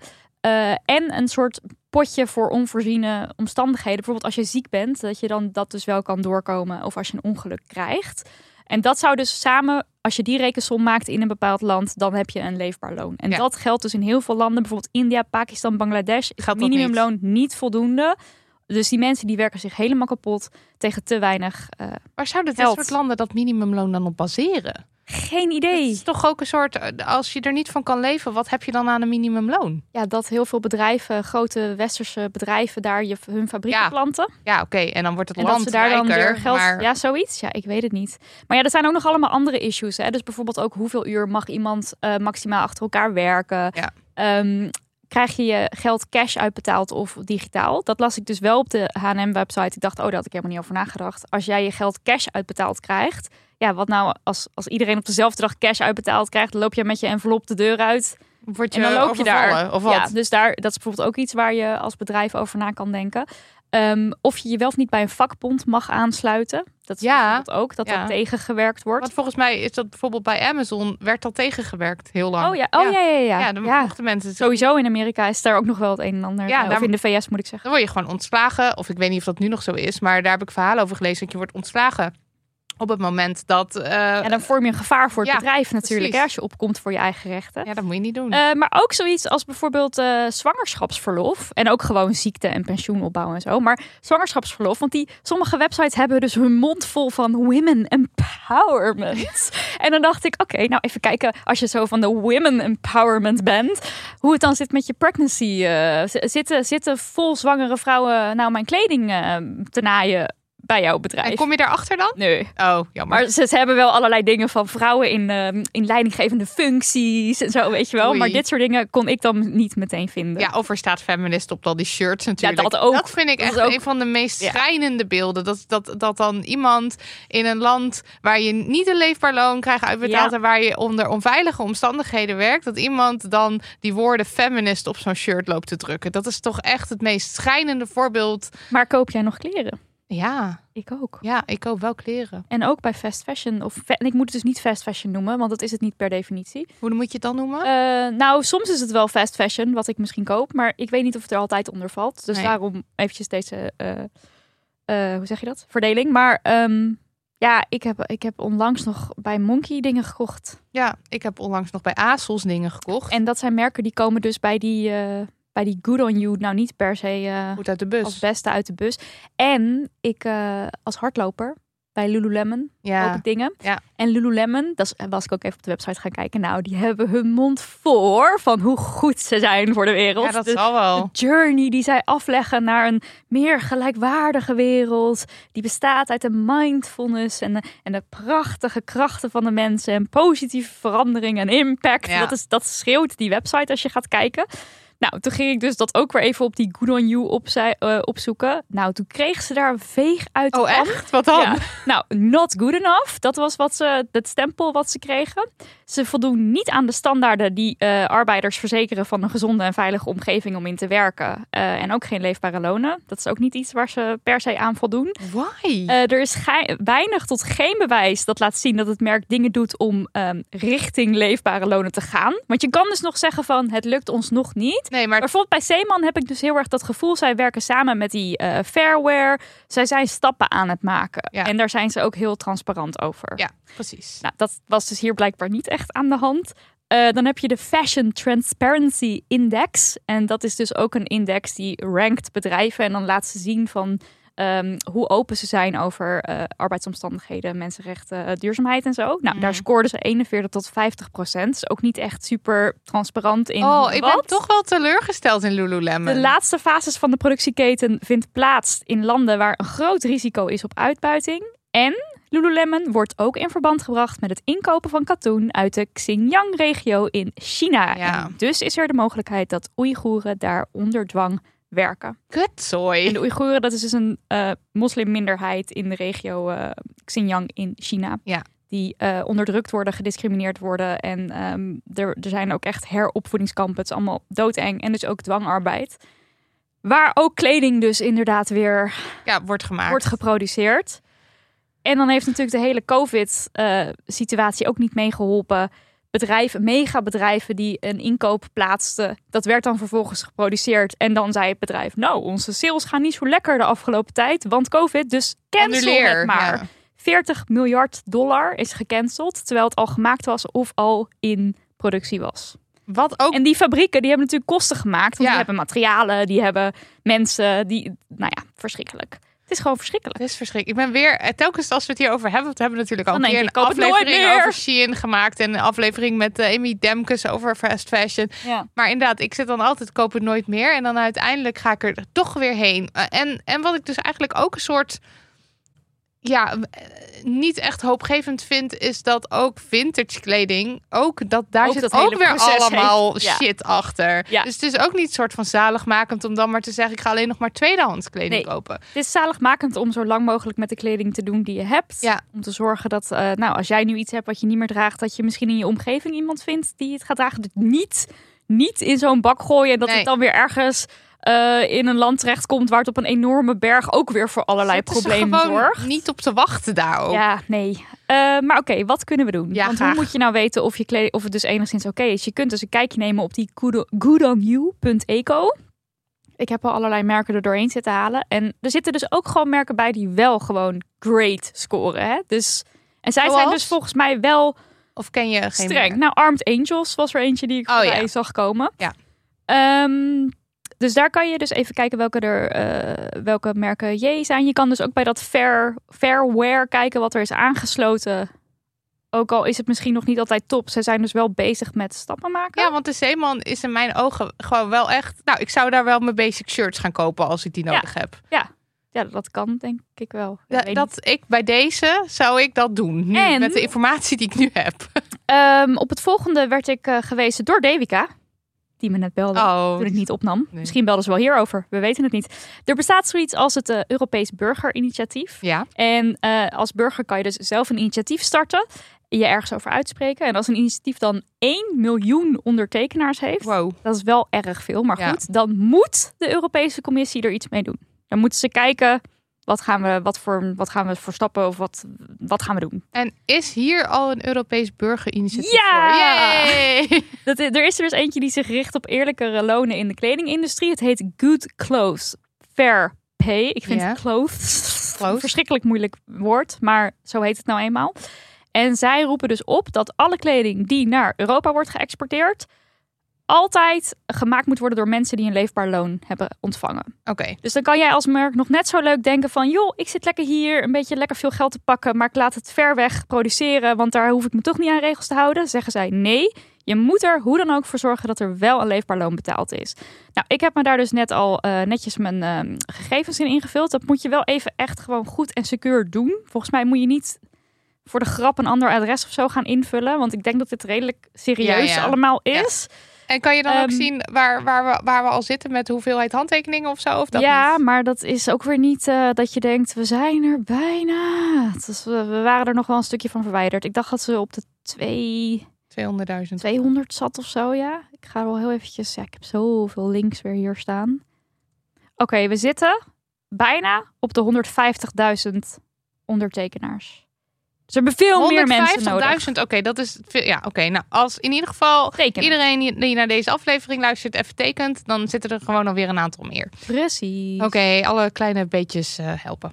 En een soort potje voor onvoorziene omstandigheden. Bijvoorbeeld als je ziek bent, dat je dan dat dus wel kan doorkomen. Of als je een ongeluk krijgt. En dat zou dus samen, als je die rekensom maakt in een bepaald land, dan heb je een leefbaar loon. En Ja. dat geldt dus in heel veel landen, bijvoorbeeld India, Pakistan, Bangladesh, is het minimumloon niet. voldoende. Dus die mensen die werken zich helemaal kapot tegen te weinig. eh, Waar zouden dit Geld. soort landen dat minimumloon dan op baseren? Geen Het idee. is toch ook een soort, als je er niet van kan leven, wat heb je dan aan een minimumloon? Ja, dat heel veel bedrijven, grote westerse bedrijven, daar je, hun fabrieken Ja, planten. Ja, oké, en dan wordt het En land dat ze daar dan weer geld... maar Ja, zoiets. Ja, ik weet het niet. Maar ja, er zijn ook nog allemaal andere issues. Hè? Dus bijvoorbeeld ook hoeveel uur mag iemand eh, maximaal achter elkaar werken. Ja. Ehm, krijg je je geld cash uitbetaald of digitaal. Dat las ik dus wel op de H&M-website. Ik dacht, oh, daar had ik helemaal niet over nagedacht. Als jij je geld cash uitbetaald krijgt... Ja, wat nou als, als iedereen op dezelfde dag cash uitbetaald krijgt... dan loop je met je envelop de deur uit... Word je En dan loop je daar. Of wat? Ja, dus daar, dat is bijvoorbeeld ook iets waar je als bedrijf over na kan denken. Ehm, of je je wel of niet bij een vakbond mag aansluiten. Dat is Ja. ook, dat Ja. dat tegengewerkt wordt. Want volgens mij is dat bijvoorbeeld bij Amazon werd dat tegengewerkt heel lang. Oh ja, oh ja, ja, ja. Ja, dan mochten mensen Sowieso in Amerika is daar ook nog wel het een en ander. Ja, eh, daar- Of in de VS moet ik zeggen. Dan word je gewoon ontslagen. Of ik weet niet of dat nu nog zo is, maar daar heb ik verhalen over gelezen dat je wordt ontslagen op het moment dat. eh, ja, En dan vorm je een gevaar voor het Ja, bedrijf natuurlijk. Hè, als je opkomt voor je eigen rechten. dat moet je niet doen. Eh, maar ook zoiets als bijvoorbeeld eh, zwangerschapsverlof. En ook gewoon ziekte- en pensioenopbouw en zo. Maar zwangerschapsverlof. Want die, sommige websites hebben dus hun mond vol van women empowerment. en dan dacht ik, oké, nou even kijken. Als je zo van de women empowerment bent. Hoe het dan zit met je pregnancy. eh, zitten, zitten vol zwangere vrouwen nou mijn kleding eh, te naaien bij jouw bedrijf? en kom je daarachter dan? Nee. Oh, jammer. Maar ze, ze hebben wel allerlei dingen van vrouwen in, ehm, in leidinggevende functies en zo, weet je wel. Oei. Maar dit soort dingen kon ik dan niet meteen vinden. Ja, of er staat feminist op al die shirts natuurlijk. dat ook. Dat vind ik Dat echt ook- een van de meest Ja. schrijnende beelden. Dat, dat, dat dan iemand in een land waar je niet een leefbaar loon krijgt uitbetaald... Ja. en waar je onder onveilige omstandigheden werkt... dat iemand dan die woorden feminist op zo'n shirt loopt te drukken. Dat is toch echt het meest schrijnende voorbeeld. Maar koop jij nog kleren? Ja, Ik ook. ja ik koop wel kleren. En ook bij fast fashion. Of fa- ik moet het dus niet fast fashion noemen, want dat is het niet per definitie. Hoe moet je het dan noemen? Eh, nou, soms is het wel fast fashion wat ik misschien koop, maar ik weet niet of het er altijd onder valt. Dus Nee. daarom eventjes deze, eh, eh, hoe zeg je dat? Verdeling. Maar ehm, ja, ik heb, ik heb onlangs nog bij Monkey dingen gekocht. ja, ik heb onlangs nog bij ASOS dingen gekocht. En dat zijn merken die komen dus bij die, bij die Good On You nou niet per se eh, Goed uit de bus. als beste uit de bus. En ik eh, als hardloper bij Lululemon ja. ik dingen. Ja. En Lululemon, dat is- was ik ook even op de website gaan kijken. Nou, die hebben hun mond voor van hoe goed ze zijn voor de wereld. ja, dat De- zal wel. de journey die zij afleggen naar een meer gelijkwaardige wereld. Die bestaat uit de mindfulness en de, en de prachtige krachten van de mensen. En positieve verandering en impact. Ja. Dat, is, dat schreeuwt die website als je gaat kijken. Nou, toen ging ik dus dat ook weer even op die Good On You opzij- eh, opzoeken. Nou, toen kreeg ze daar een veeg uit Oh, echt? Wat dan? Ja. Nou, not good enough. Dat was wat ze, het stempel wat ze kregen. Ze voldoen niet aan de standaarden die eh, arbeiders verzekeren van een gezonde en veilige omgeving om in te werken. Eh, en ook geen leefbare lonen. Dat is ook niet iets waar ze per se aan voldoen. Why? Er is weinig tot geen bewijs dat laat zien dat het merk dingen doet om ehm, richting leefbare lonen te gaan. Want je kan dus nog zeggen van het lukt ons nog niet. Nee, maar Bijvoorbeeld bij Zeeman heb ik dus heel erg dat gevoel. Zij werken samen met die eh Fairware. Zij zijn stappen aan het maken. Ja. En daar zijn ze ook heel transparant over. ja, precies. Nou, dat was dus hier blijkbaar niet echt aan de hand. Eh, dan heb je de Fashion Transparency Index. En dat is dus ook een index die rankt bedrijven. En dan laat ze zien van ehm, hoe open ze zijn over eh, arbeidsomstandigheden, mensenrechten, eh, duurzaamheid en zo. Nou, daar scoorden ze 41 tot 50 procent. Is ook niet echt super transparant in Oh, ik ben toch wel teleurgesteld in Lululemon. De laatste fases van de productieketen vindt plaats in landen waar een groot risico is op uitbuiting. En Lululemon wordt ook in verband gebracht met het inkopen van katoen uit de Xinjiang-regio in China. Ja. En dus is er de mogelijkheid dat Oeigoeren daar onder dwang werken. Kutzooi. En de Oeigoeren, dat is dus een eh, moslimminderheid in de regio eh, Xinjiang in China. Ja. Die eh, onderdrukt worden, gediscrimineerd worden. En ehm, er, er zijn ook echt heropvoedingskampen. Het is allemaal doodeng. En dus ook dwangarbeid. Waar ook kleding dus inderdaad weer Ja, wordt gemaakt. wordt geproduceerd. En dan heeft natuurlijk de hele COVID-situatie ook niet meegeholpen. Bedrijven, megabedrijven die een inkoop plaatsten, dat werd dan vervolgens geproduceerd. En dan zei het bedrijf, nou, onze sales gaan niet zo lekker de afgelopen tijd, want COVID, dus cancel Annuleer, het maar. ja. 40 miljard dollar is gecanceld, terwijl het al gemaakt was of al in productie was. Wat ook En die fabrieken die hebben natuurlijk kosten gemaakt. Want Ja. die hebben materialen, die hebben mensen, die, nou ja, verschrikkelijk. Is gewoon verschrikkelijk. Het is verschrikkelijk. Ik ben weer, eh, telkens als we het hierover hebben, want we hebben natuurlijk al een keer een aflevering over Shein gemaakt en een aflevering met eh, Amy Demkes over fast fashion. Ja. Maar inderdaad, ik zit dan altijd koop het nooit meer en dan uiteindelijk ga ik er toch weer heen. Eh, En, en wat ik dus eigenlijk ook een soort ja, eh, niet echt hoopgevend vind, is dat ook vintage kleding, ook dat daar Ook zit dat ook weer allemaal heeft. Ja. shit achter. Ja. Dus het is ook niet soort van zaligmakend om dan maar te zeggen, ik ga alleen nog maar tweedehands kleding Nee. kopen. Het is zaligmakend om zo lang mogelijk met de kleding te doen die je hebt. Ja. Om te zorgen dat, eh, nou, als jij nu iets hebt wat je niet meer draagt, dat je misschien in je omgeving iemand vindt die het gaat dragen. Dus niet, niet in zo'n bak gooien en dat Nee. het dan weer ergens eh, in een land terechtkomt waar het op een enorme berg ook weer voor allerlei Zitten problemen zorgt. niet op te wachten daar ook. Ja, nee. Eh, maar oké, wat kunnen we doen? Ja, Want graag. hoe moet je nou weten of, je kleding, of het dus enigszins oké is? Je kunt dus een kijkje nemen op die good- goodonyou.eco. Ik heb al allerlei merken er doorheen zitten halen. En er zitten dus ook gewoon merken bij die wel gewoon great scoren. Hè? Dus, en zij zijn dus volgens mij wel Of ken je geen streng. Nou, Armed Angels was er eentje die ik Oh, ja. zag komen. Ja. Ehm, dus daar kan je dus even kijken welke, er, eh, welke merken J zijn. Je kan dus ook bij dat fair, Fairwear kijken wat er is aangesloten. Ook al is het misschien nog niet altijd top. Ze zijn dus wel bezig met stappen maken. Ja, want de Zeeman is in mijn ogen gewoon wel echt... Nou, ik zou daar wel mijn basic shirts gaan kopen als ik die Ja. nodig heb. Ja, dat kan denk ik wel. Ik niet. dat ik bij deze zou ik dat doen. Nu, En- met de informatie die ik nu heb. Ehm, op het volgende werd ik eh, gewezen door Devika. Die me net belde. Oh, toen ik niet opnam. Nee. Misschien belden ze wel hierover. We weten het niet. Er bestaat zoiets als het eh, Europees Burgerinitiatief. ja. En eh, als burger kan je dus zelf een initiatief starten. Je ergens over uitspreken. En als een initiatief dan 1 miljoen ondertekenaars heeft. Wow. Dat is wel erg veel. Maar Ja. goed, dan moet de Europese Commissie er iets mee doen. Dan moeten ze kijken. Wat gaan we, wat voor, wat gaan we voor stappen of wat, wat gaan we doen? En is hier al een Europees burgerinitiatief Ja! voor? Dat, er is er dus eentje die zich richt op eerlijkere lonen in de kledingindustrie. Het heet Good Clothes Fair Pay. Ik vind Ja. clothes Clothes. een verschrikkelijk moeilijk woord, maar zo heet het nou eenmaal. En zij roepen dus op dat alle kleding die naar Europa wordt geëxporteerd, altijd gemaakt moet worden door mensen die een leefbaar loon hebben ontvangen. Oké. Dus dan kan jij als merk nog net zo leuk denken van... joh, ik zit lekker hier, een beetje lekker veel geld te pakken... maar ik laat het ver weg produceren... want daar hoef ik me toch niet aan regels te houden. Zeggen zij nee, je moet er hoe dan ook voor zorgen... dat er wel een leefbaar loon betaald is. Nou, ik heb me daar dus net al eh, netjes mijn eh, gegevens in ingevuld. Dat moet je wel even echt gewoon goed en secuur doen. Volgens mij moet je niet voor de grap een ander adres of zo gaan invullen... want ik denk dat dit redelijk serieus Ja, ja. allemaal Ja. En kan je dan ook Ehm, zien waar, waar, we, waar we al zitten met hoeveelheid handtekeningen of zo? Of dat ja, niet? maar dat is ook weer niet eh, dat je denkt, we zijn er bijna. Dus we, we waren er nog wel een stukje van verwijderd. Ik dacht dat ze op de twee, 200.000. 200 zat of zo, ja. Ik ga wel heel eventjes, ja, ik heb zoveel links weer hier staan. Oké, we zitten bijna op de 150.000 ondertekenaars. Dus er hebben veel meer mensen nodig. 150.000, oké, dat is. Ja, oké. nou, als in ieder geval Tekenen. iedereen die- die naar deze aflevering luistert even tekent, dan zitten er gewoon alweer een aantal meer. Precies. Oké, alle kleine beetjes eh, helpen.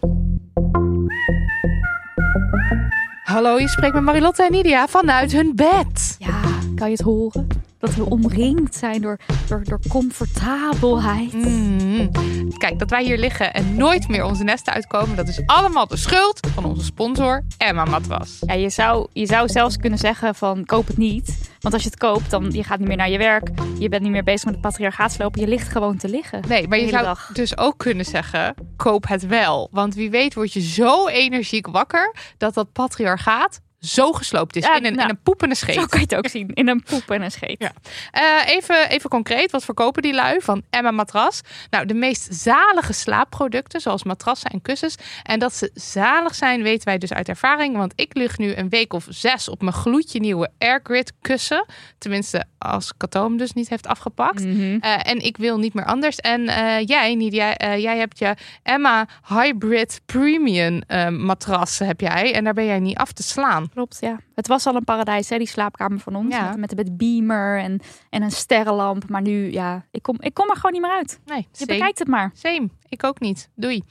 Hallo, je spreekt met Marilotte en Nidia vanuit hun bed. Ja, kan je het horen? Dat we omringd zijn door, door, door comfortabelheid. Mm. Kijk, dat wij hier liggen en nooit meer onze nesten uitkomen, dat is allemaal de schuld van onze sponsor Emma Matras. Ja, je zou, je zou zelfs kunnen zeggen van koop het niet. Want als je het koopt, dan je gaat niet meer naar je werk. Je bent niet meer bezig met het patriarchaatslopen. Je ligt gewoon te liggen. Nee, maar je zou dag. dus ook kunnen zeggen, koop het wel. Want wie weet word je zo energiek wakker dat dat patriarchaat zo gesloopt is Ja, in, een, nou, in een poepende Zo scheet. kan je het ook zien. In een poep en een scheet. Ja. Eh, even, even concreet, wat verkopen die lui van Emma Matras? Nou, de meest zalige slaapproducten, zoals matrassen en kussens. En dat ze zalig zijn, weten wij dus uit ervaring. Want ik lig nu een week of zes op mijn gloedje nieuwe Airgrid kussen. Tenminste, als Kato hem dus niet heeft afgepakt. Mhm. Eh, en ik wil niet meer anders. En eh, jij, Nidia, jij hebt je Emma Hybrid Premium matras, heb jij. En daar ben jij niet af te slaan. Klopt, ja. Het was al een paradijs, hè, die slaapkamer van ons. Ja. Met, met, met beamer en, en een sterrenlamp. Maar nu, ja, ik kom, ik kom er gewoon niet meer uit. Nee, Je same. bekijkt het maar. Same. Ik ook niet. Doei.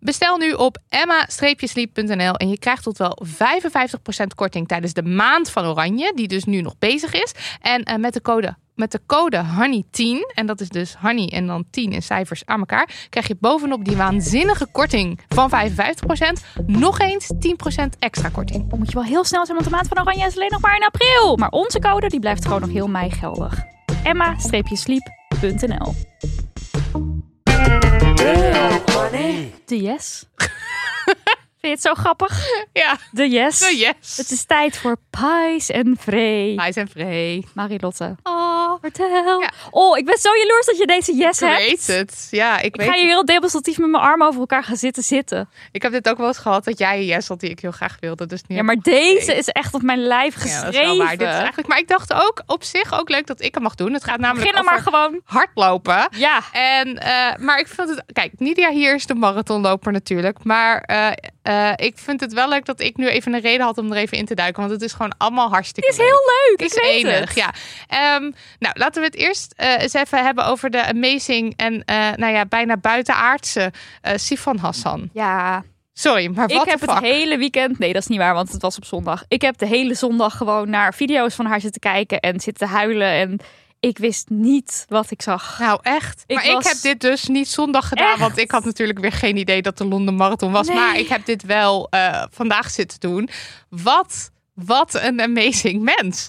Bestel nu op emma-sleep.nl en je krijgt tot wel 55% korting tijdens de maand van Oranje, die dus nu nog bezig is. En eh, met de code met de code HONEY10, en dat is dus honey en dan 10 in cijfers aan elkaar, krijg je bovenop die waanzinnige korting van 55% nog eens 10% extra korting. Dan moet je wel heel snel zijn, want de maand van Oranje is alleen nog maar in april. Maar onze code, die blijft gewoon nog heel mei geldig. Emma-sleep.nl De yes. Je het zo grappig? Ja, De yes. zo yes. Het is tijd voor Pais en Vree. Hij zijn vrij. Marilotte, Oh, vertel. Ja. Oh, ik ben zo jaloers dat je deze yes ik hebt. weet het. Ja, ik Ik weet ga hier heel demonstratief met mijn armen over elkaar gaan zitten zitten. Ik heb dit ook wel eens gehad dat jij een yes had die ik heel graag wilde. Dus nu Ja, maar deze is echt op mijn lijf Ja, geschreven. dat is wel waar. Dit is eigenlijk, maar ik dacht ook op zich ook leuk dat ik hem mag doen. Het gaat namelijk Begin over maar gewoon. hardlopen. Ja, En, eh, maar ik vind het... Kijk, Nidia hier is de marathonloper natuurlijk. Maar eh, eh, ik vind het wel leuk dat ik nu even een reden had om er even in te duiken. Want het is gewoon allemaal hartstikke het is heel leuk. Het Ik weet enig, het. ja. Ehm, nou, laten we het eerst eh, eens even hebben over de amazing en eh, nou ja, bijna buitenaardse Sifan Hassan. Ja, Sorry, maar ik wat heb de het hele weekend... Nee, dat is niet waar, want het was op zondag. Ik heb de hele zondag gewoon naar video's van haar zitten kijken en zitten huilen. En ik wist niet wat ik zag. Nou, echt. Ik maar was- ik heb dit dus niet zondag gedaan. Echt? Want ik had natuurlijk weer geen idee dat de Londen Marathon was. Nee. Maar ik heb dit wel eh, vandaag zitten doen. Wat, wat een amazing mens.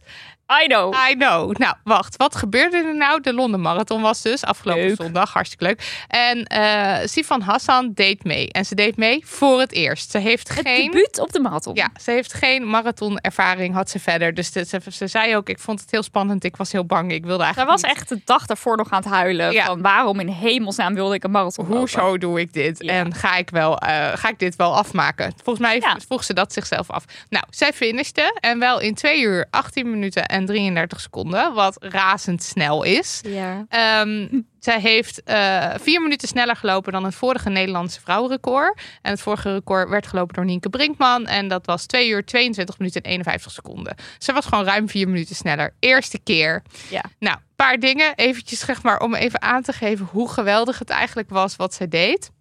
I know. I know. Nou, wacht. Wat gebeurde er nou? De Londen Marathon was dus afgelopen Leuk. zondag. Hartstikke leuk. En eh Sifan Hassan deed mee. En ze deed mee voor het eerst. Ze heeft Het geen... debuut op de marathon. Ja, ze heeft geen marathonervaring, had ze verder. Dus de- ze, ze zei ook, ik vond het heel spannend. Ik was heel bang. Ik wilde Zij eigenlijk was niet- echt de dag daarvoor nog aan het huilen. Ja. Van waarom in hemelsnaam wilde ik een marathon lopen? Hoezo doe ik dit? Ja. En ga ik, wel, eh, ga ik dit wel afmaken? Volgens mij Ja. vroeg ze dat zichzelf af. Nou, zij finishte en wel in 2 uur, 18 minuten en 33 seconden. Wat razendsnel is. Ja. Ehm, zij heeft eh, vier minuten sneller gelopen dan het vorige Nederlandse vrouwenrecord. En het vorige record werd gelopen door Nienke Brinkman. En dat was 2 uur, 22 minuten en 51 seconden. Ze was gewoon ruim vier minuten sneller. Eerste keer. Ja. Nou, een paar dingen. Eventjes zeg maar om even aan te geven hoe geweldig het eigenlijk was wat zij deed.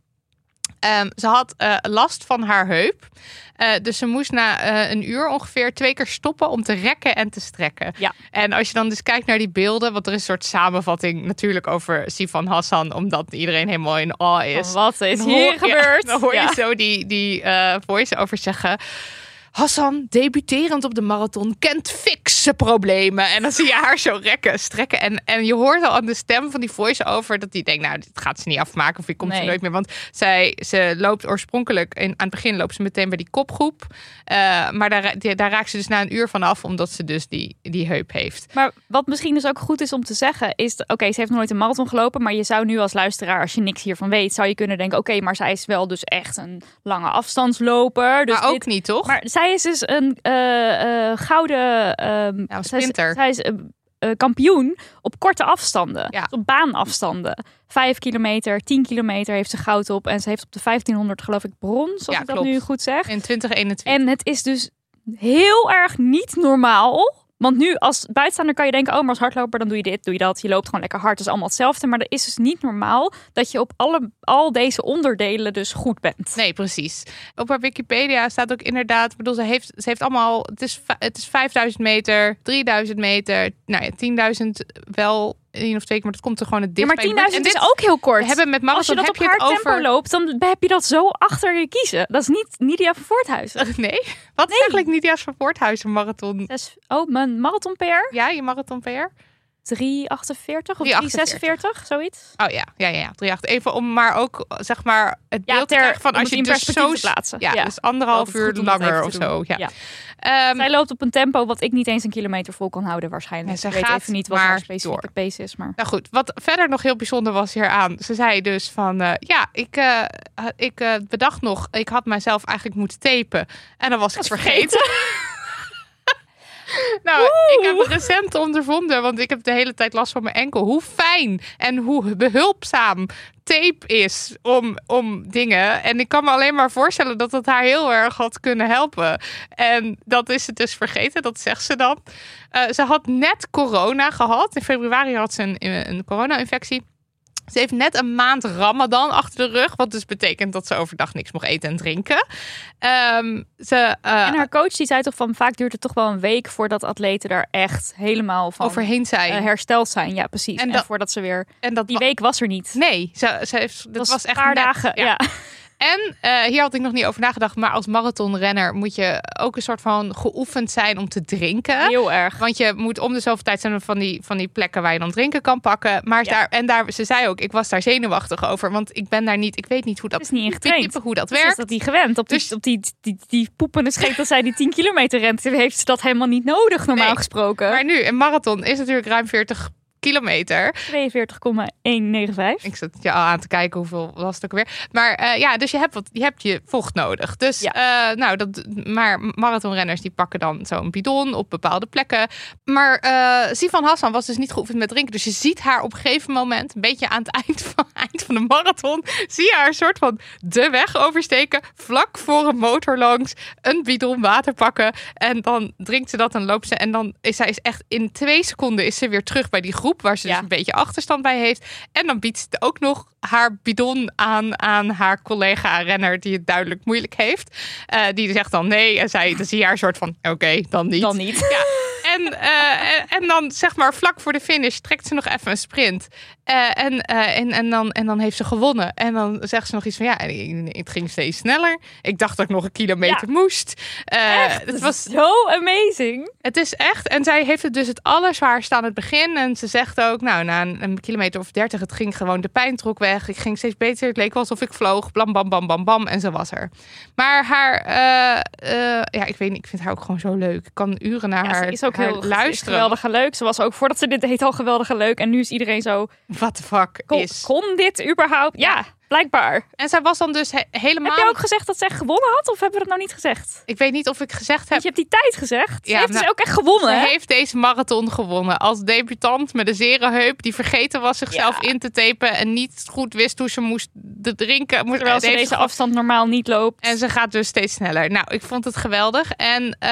Ehm, ze had eh, last van haar heup. Eh, dus ze moest na eh, een uur ongeveer twee keer stoppen om te rekken en te strekken. Ja. En als je dan dus kijkt naar die beelden, want er is een soort samenvatting natuurlijk over Sifan Hassan, omdat iedereen helemaal in awe is. Wat is Dan hoor- hier ja, gebeurd? dan hoor je Ja. zo die, die eh voice-over zeggen. Hassan, debuterend op de marathon, kent fikse problemen. En dan zie je haar zo rekken, strekken. En, en je hoort al aan de stem van die voice-over dat die denkt, nou, dit gaat ze niet afmaken of ik kom ze Nee. nooit meer. Want zij, ze loopt oorspronkelijk, in, aan het begin loopt ze meteen bij die kopgroep. Eh, maar daar, die- daar raakt ze dus na een uur van af, omdat ze dus die, die heup heeft. Maar wat misschien dus ook goed is om te zeggen, is: oké, ze heeft nooit een marathon gelopen. Maar je zou nu als luisteraar, als je niks hiervan weet, zou je kunnen denken: oké, maar zij is wel dus echt een lange afstandsloper. Dus maar ook dit- niet, toch? Maar zij is dus een eh, eh, gouden ehm, Ja, een zij is- sprinter. Zij is, eh, eh, kampioen op korte afstanden. Ja. Dus op baanafstanden. Vijf kilometer, tien kilometer heeft ze goud op. En ze heeft op de 1500 geloof ik brons, als Ja, ik dat nu goed zeg. in 2021. En het is dus heel erg niet normaal. Want nu als buitenstaander kan je denken, oh, maar als hardloper dan doe je dit, doe je dat. Je loopt gewoon lekker hard, dat is allemaal hetzelfde. Maar dat is dus niet normaal dat je op alle, al deze onderdelen dus goed bent. Nee, precies. Op haar Wikipedia staat ook inderdaad, bedoel, ze heeft, ze heeft allemaal, het is, het is 5000 meter, 3000 meter, nou ja, 10.000 wel één of twee keer, maar dat komt er gewoon het Ja, dichtst maar bij. 10.000 En is ook heel kort. We hebben met als je marathon dat heb op je haar tempo over... loopt, dan heb je dat zo achter je kiezen. Dat is niet Nidia van Voorthuizen. Nee? Wat is eigenlijk Nidia's van Voorthuizen marathon? Oh, mijn marathon PR? Ja, je marathon PR? 348 of 348. 346, zoiets. Oh ja, ja, ja, ja. 38. Even om maar ook, zeg maar, het Ja, beeld te krijgen van als je in dus perspectief zo... plaatsen. Ja, Ja. dus anderhalf uur langer of zo. Ja. Ja. Ehm, Zij loopt op een tempo wat ik niet eens een kilometer vol kan houden waarschijnlijk. Zij ik weet even niet wat haar specifieke pace is. Maar... Nou goed, wat verder nog heel bijzonder was hieraan. Ze zei dus van, eh, ja, ik, eh, ik eh, bedacht nog, ik had mijzelf eigenlijk moeten tapen. En dan was ik het vergeten. nou, ik heb recent ondervonden, want ik heb de hele tijd last van mijn enkel. Hoe fijn en hoe behulpzaam tape is om, om dingen. En ik kan me alleen maar voorstellen dat het haar heel erg had kunnen helpen. En dat is het dus vergeten, dat zegt ze dan. Eh, ze had net corona gehad. In februari had ze een, een corona-infectie. Ze heeft net een maand Ramadan achter de rug. Wat dus betekent dat ze overdag niks mocht eten en drinken. Ehm, ze, eh, En haar coach die zei toch van vaak duurt het toch wel een week voordat atleten daar echt helemaal van overheen zijn. eh, hersteld zijn. Ja, precies. En En, dat- voordat ze weer. en dat Die week was er niet. Nee, ze, ze heeft, dat was echt een paar net, dagen. Ja. En eh, hier had ik nog niet over nagedacht, maar als marathonrenner moet je ook een soort van geoefend zijn om te drinken. Heel erg. Want je moet om de zoveel tijd zijn van die, van die plekken waar je dan drinken kan pakken. Maar Ja. daar, en daar, ze zei ook, ik was daar zenuwachtig over. Want ik ben daar niet, ik weet niet hoe dat, is niet type hoe dat Dus is werkt. dat niet gewend. Op die, Dus- op die, die, die poepende scheet dat zij die 10 kilometer rent, heeft ze dat helemaal niet nodig, normaal Nee. gesproken. Maar nu, een marathon is natuurlijk ruim 40 kilometer. 42,195. Ik zat je al aan te kijken hoeveel was het ook weer. Maar eh, ja, dus je hebt, wat, je hebt je vocht nodig. Dus Ja. eh, nou, dat, maar marathonrenners die pakken dan zo'n bidon op bepaalde plekken. Maar eh Sivan Hassan was dus niet geoefend met drinken. Dus je ziet haar op een gegeven moment, een beetje aan het eind van, eind van de marathon, zie je haar een soort van de weg oversteken. Vlak voor een motor langs, een bidon water pakken. En dan drinkt ze dat en loopt ze. En dan is zij is echt in twee seconden is ze weer terug bij die groep waar ze Ja. dus een beetje achterstand bij heeft. En dan biedt ze ook nog haar bidon aan aan haar collega-renner die het duidelijk moeilijk heeft. Eh, die zegt dan nee en zij, dan zie je haar soort van oké, dan niet. Dan niet. Ja. En, eh, en, en dan zeg maar vlak voor de finish trekt ze nog even een sprint. Eh, en, eh, en, en, dan, en dan heeft ze gewonnen. En dan zegt ze nog iets van ja, het ging steeds sneller. Ik dacht dat ik nog een kilometer moest. Echt? het was Zo amazing. het is echt. En zij heeft het dus het allerzwaarste aan het begin. En ze zegt ook, nou, na een, een kilometer of dertig, het ging gewoon, de pijn trok weg. Ik ging steeds beter. Het leek wel alsof ik vloog. Blam, bam, bam, bam, bam. En zo was er. Maar haar, ja, ik weet niet, ik vind haar ook gewoon zo leuk. Ik kan uren naar Ja, haar, ze is ook haar heel luisteren. geweldig leuk. Ze was ook voordat ze dit deed al geweldig leuk. En nu is iedereen zo, What the fuck kon, is. kon dit überhaupt? Ja, blijkbaar. En zij was dan dus he- helemaal... Heb jij ook gezegd dat ze echt gewonnen had? Of hebben we dat nou niet gezegd? Ik weet niet of ik gezegd heb... Want je hebt die tijd gezegd. Ze Ja, heeft dus nou, ook echt gewonnen. Ze hè? heeft deze marathon gewonnen als debutant met een zere heup die vergeten was zichzelf Ja. in te tapen en niet goed wist hoe ze moest drinken. Moest, Terwijl ze deze ze afstand normaal niet loopt. En ze gaat dus steeds sneller. Nou, ik vond het geweldig. En eh,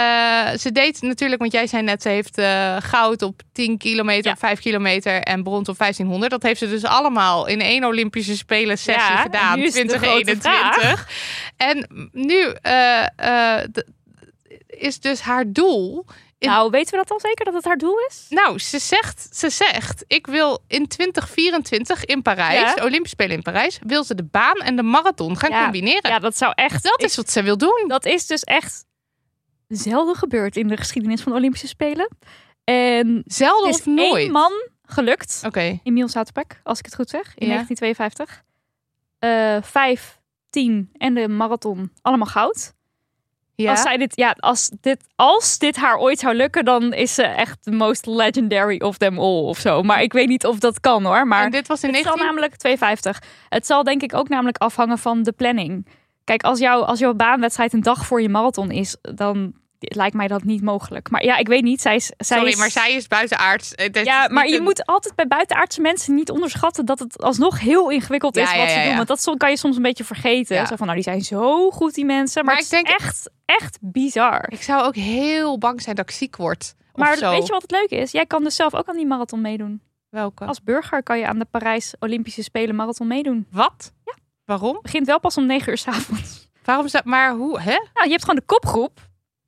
ze deed natuurlijk, want jij zei net, ze heeft eh, goud op 10 kilometer, Ja. op 5 kilometer en brons op 1500. Dat heeft ze dus allemaal in één Olympische Spelen sessie Ja, en gedaan, nu is de grote 2021. En nu eh, eh, is dus haar doel. in- Nou, weten we dat al zeker dat het haar doel is? Nou, ze zegt, ze zegt, ik wil in 2024 in Parijs, Ja. de Olympische Spelen in Parijs, wil ze de baan en de marathon gaan Ja. combineren. Ja, dat zou echt. Dat is wat ze wil doen. Dat is dus echt zelden gebeurd in de geschiedenis van de Olympische Spelen. En Zelden of nooit. één man gelukt. Oké. Emile Zoutepek, als ik het goed zeg, in Ja. 1952. Eh vijf, tien en de marathon allemaal goud. Ja. Als, zij dit, ja, als, dit, als dit haar ooit zou lukken, dan is ze echt the most legendary of them all of zo. Maar ik weet niet of dat kan hoor. Maar en dit was in het zal 19... namelijk 250. Het zal denk ik ook namelijk afhangen van de planning. Kijk, als, jou, als jouw baanwedstrijd een dag voor je marathon is, dan lijkt mij dat niet mogelijk. Maar ja, ik weet niet. Zij is, zij Sorry, is- maar zij is buitenaards. Eh, dat Ja, is maar je een- moet altijd bij buitenaardse mensen niet onderschatten dat het alsnog heel ingewikkeld is Ja, wat ja, ze doen. Want dat kan je soms een beetje vergeten. Zo van, nou, die zijn zo goed, die mensen. Maar, Maar het ik is denk- echt, echt bizar. Ik zou ook heel bang zijn dat ik ziek word. Maar zo. weet je wat het leuke is? Jij kan dus zelf ook aan die marathon meedoen. Welke? Als burger kan je aan de Parijs Olympische Spelen marathon meedoen. Wat? Ja. Waarom? Begint wel pas om 9 uur 's avonds. Waarom dat? Maar hoe? Hè? Nou, je hebt gewoon de kopgroep.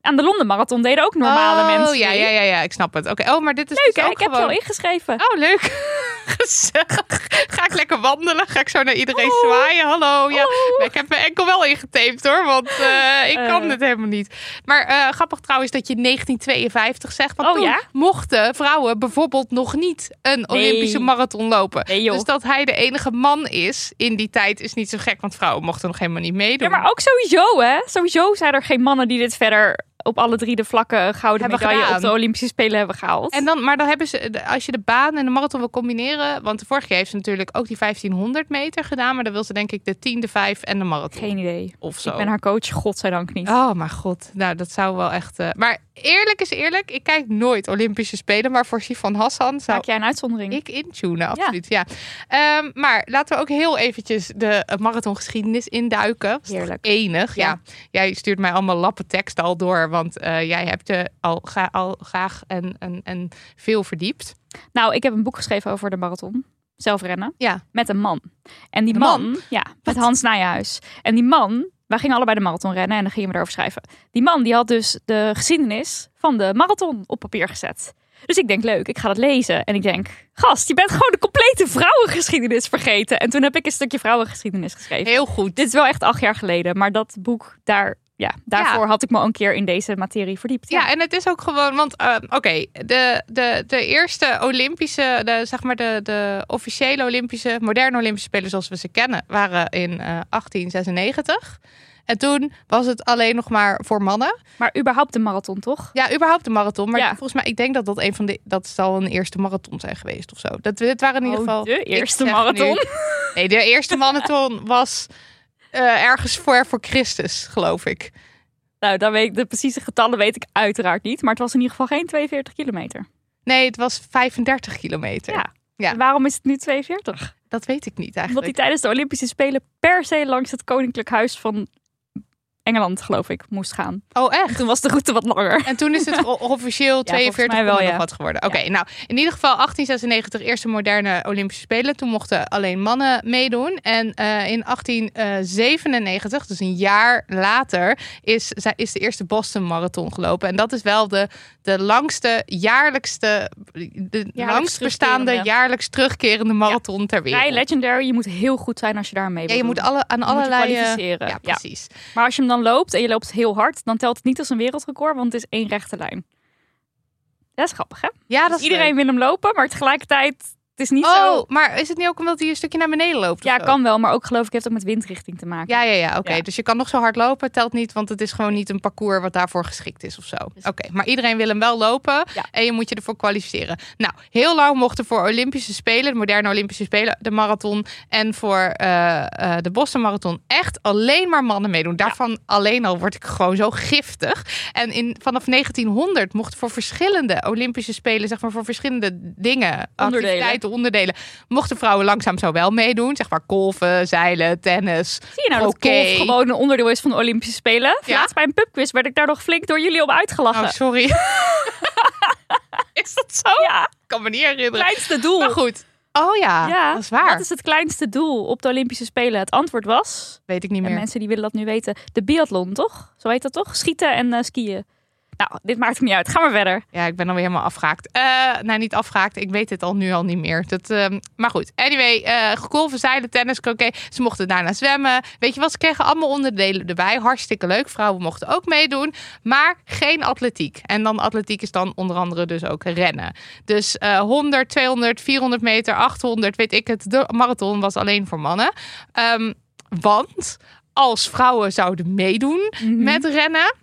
Aan de Londen Marathon deden ook normale oh, mensen. ja, mee. ja, ja, ja, ik snap het. Oké, oh, maar dit is Leuk dus hè? Ik heb je al ingeschreven. Oh, leuk. Gezellig. Ga ik lekker wandelen? Ga ik zo naar iedereen Oh. zwaaien? Hallo. Ja, Oh. ik heb mijn enkel wel ingetaped hoor, want eh, ik kan Eh. dit helemaal niet. Maar eh, grappig trouwens dat je 1952 zegt. Want Oh, toen ja? mochten vrouwen bijvoorbeeld nog niet een Olympische marathon lopen. Nee. Dus dat hij de enige man is in die tijd is niet zo gek, want vrouwen mochten nog helemaal niet meedoen. Ja, maar ook sowieso, hè? Sowieso zijn er geen mannen die dit verder op alle drie de vlakken gouden Hebben medaille gedaan. op de Olympische Spelen hebben gehaald. En dan, maar dan hebben ze, als je de baan en de marathon wil combineren, want de vorige keer heeft ze natuurlijk ook die 1500 meter gedaan, maar dan wil ze denk ik de 10, de 5 en de marathon. Geen idee. of zo. Ik ben haar coach, godzijdank niet. Oh, maar god. Nou, dat zou wel echt. eh, Maar eerlijk is eerlijk, ik kijk nooit Olympische Spelen, maar voor Sifan Hassan zou Maak jij een uitzondering? ik intunen, absoluut. Ja. Ehm, maar laten we ook heel eventjes de eh, marathongeschiedenis induiken. Dat is toch Heerlijk. Enig. Ja. Ja. Jij stuurt mij allemaal lappen tekst al door, want eh, jij hebt je al, ga, al graag en, en, en veel verdiept. Nou, ik heb een boek geschreven over de marathon. Zelf rennen. Ja. Met een man. En die man, man? ja, met Hans Nijenhuis. En die man, wij gingen allebei de marathon rennen en dan gingen we erover schrijven. Die man die had dus de geschiedenis van de marathon op papier gezet. Dus ik denk, leuk, ik ga dat lezen. En ik denk, gast, je bent gewoon de complete vrouwengeschiedenis vergeten. En toen heb ik een stukje vrouwengeschiedenis geschreven. Heel goed. Dit is wel echt acht jaar geleden, maar dat boek, daar, ja, daarvoor had ik me al een keer in deze materie verdiept. Ja, en het is ook gewoon, want uh, oké, de, de, de eerste Olympische, de, zeg maar de, de officiële Olympische, moderne Olympische Spelen zoals we ze kennen, waren in uh, 1896. En toen was het alleen nog maar voor mannen. Maar überhaupt de marathon, toch? Ja, überhaupt de marathon. Maar Ja. volgens mij, ik denk dat dat een van de, dat zal een eerste marathon zijn geweest of zo. Dat dit waren in ieder Oh, geval de eerste marathon. nu- nee, de eerste marathon was eh, ergens voor voor Christus, geloof ik. Nou, dan weet ik, de precieze getallen weet ik uiteraard niet. Maar het was in ieder geval geen 42 kilometer. Nee, het was 35 kilometer. Ja. Waarom is het nu 42? Dat weet ik niet Omdat eigenlijk. hij tijdens de Olympische Spelen per se langs het Koninklijk Huis van Engeland, geloof ik, moest gaan. Oh, echt? Toen was de route wat langer. En toen is het officieel volgens 42 mij wel, ja. wat geworden. Oké, nou in ieder geval 1896 eerste moderne Olympische Spelen. Toen mochten alleen mannen meedoen. En eh, in 1897, dus een jaar later, is, is de eerste Boston Marathon gelopen. En dat is wel de, de langste jaarlijkste, de langst bestaande jaarlijks terugkerende marathon ter wereld. Vrij legendary. Je moet heel goed zijn als je daar mee ja, je moet alle, aan Je je allerlei... eh, kwalificeren. ja, Ja. precies. Maar als je hem dan loopt en je loopt heel hard, dan telt het niet als een wereldrecord, want het is één rechte lijn. Dat is grappig, hè? Ja, dat Dus is iedereen leuk. wil hem lopen, maar tegelijkertijd, het is niet Oh, zo... maar is het niet ook omdat hij een stukje naar beneden loopt? Ja, kan wel, maar ook geloof ik heeft ook met windrichting te maken. Ja, ja, ja. Oké, Ja. dus je kan nog zo hard lopen, telt niet, want het is gewoon niet een parcours wat daarvoor geschikt is of zo. Oké, maar iedereen wil hem wel lopen Ja. en je moet je ervoor kwalificeren. Nou, heel lang mochten voor Olympische Spelen, de moderne Olympische Spelen, de marathon en voor eh, eh, de Boston Marathon echt alleen maar mannen meedoen. Daarvan alleen al word ik gewoon zo giftig. En in, vanaf 1900 mochten voor verschillende Olympische Spelen, zeg maar voor verschillende dingen, Onderdelen. activiteiten, onderdelen, mochten vrouwen langzaam zo wel meedoen. Zeg maar golfen, zeilen, tennis. Zie je nou dat Oké. golf gewoon een onderdeel is van de Olympische Spelen? Ja. Laatst bij een pubquiz werd ik daar nog flink door jullie om uitgelachen. Oh, sorry. is dat zo? ja, Ik kan me niet herinneren. kleinste doel. Maar goed. Oh ja, Ja, dat is waar. Wat is het kleinste doel op de Olympische Spelen? Het antwoord was, Weet ik niet en meer. mensen die willen dat nu weten, de biathlon, toch? Zo heet dat toch? Schieten en eh, skiën. Nou, dit maakt het niet uit. Ga maar verder. Ja, ik ben alweer helemaal afgehaakt. Eh nou, niet afgehaakt. Ik weet het al nu al niet meer. Dat, ehm, maar goed, anyway. eh golven, zeilen, tennis, oké. Ze mochten daarna zwemmen. Weet je wat? Ze kregen allemaal onderdelen erbij. Hartstikke leuk. Vrouwen mochten ook meedoen. Maar geen atletiek. En dan atletiek is dan onder andere dus ook rennen. Dus eh 100, 200, 400 meter, 800, weet ik het. De marathon was alleen voor mannen. Ehm, want als vrouwen zouden meedoen met rennen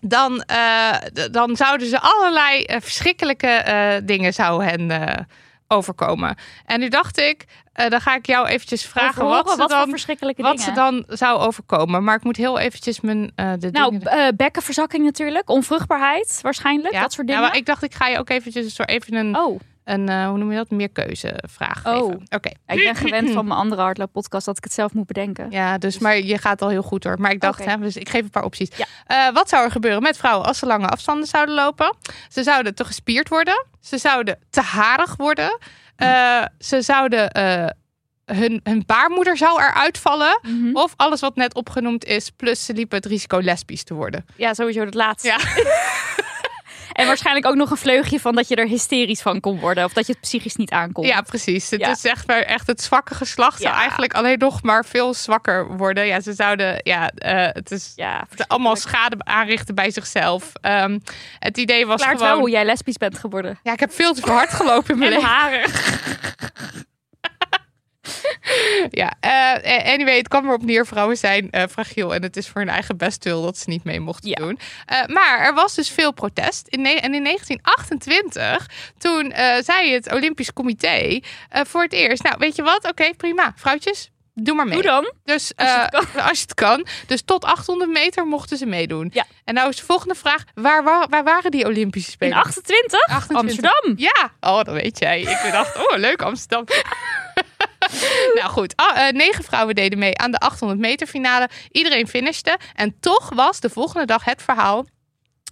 dan, eh, dan zouden ze allerlei eh, verschrikkelijke eh, dingen zou hen overkomen. En nu dacht ik, dan ga ik jou eventjes vragen Overhoren, wat, ze, wat dan, verschrikkelijke wat dingen. ze dan zou overkomen. Maar ik moet heel eventjes mijn eh de Nou, dingen... bekkenverzakking natuurlijk. Onvruchtbaarheid waarschijnlijk. Dat soort dingen. Ja, maar ik dacht, ik ga je ook eventjes een soort even een, Oh, een eh, hoe noem je dat, meer keuzevraag Oh. geven. Oké. ja, ik ben gewend van mijn andere hardlooppodcast dat ik het zelf moet bedenken. Ja, dus maar je gaat al heel goed hoor. Maar ik dacht, hè, dus ik geef een paar opties. Ja. Eh, wat zou er gebeuren met vrouwen als ze lange afstanden zouden lopen? Ze zouden te gespierd worden. Ze zouden te harig worden. Eh, ze zouden hun, hun baarmoeder zou eruit vallen. Mhm. Of alles wat net opgenoemd is. Plus ze liepen het risico lesbisch te worden. Ja, sowieso het laatste. Ja. En waarschijnlijk ook nog een vleugje van dat je er hysterisch van kon worden. Of dat je het psychisch niet aankomt. Ja, precies. Het Ja. is echt, echt het zwakke geslacht zou eigenlijk alleen nog maar veel zwakker worden. Ja, ze zouden, ja, eh, het is allemaal schade aanrichten bij zichzelf. Ehm, het idee was Klaart gewoon... wel hoe jij lesbisch bent geworden. Ja, ik heb veel te hard gelopen in mijn En leven. Ja, eh, anyway, het kwam erop neer. Vrouwen zijn eh, fragiel en het is voor hun eigen bestwil dat ze niet mee mochten Ja. doen. Maar er was dus veel protest. In en in 1928, toen zei het Olympisch Comité voor het eerst... Nou, weet je wat? Oké, prima. Vrouwtjes, doe maar mee. Hoe dan? Dus Als je het als je het kan. Dus tot 800 meter mochten ze meedoen. Ja. En nou is de volgende vraag. Waar, wa- waar waren die Olympische In Spelen? 28? 28. Amsterdam. Ja, oh, dat weet jij. Ik dacht, oh, leuk Amsterdam. nou goed, eh, negen vrouwen deden mee aan de 800 meter finale. Iedereen finishte. En toch was de volgende dag het verhaal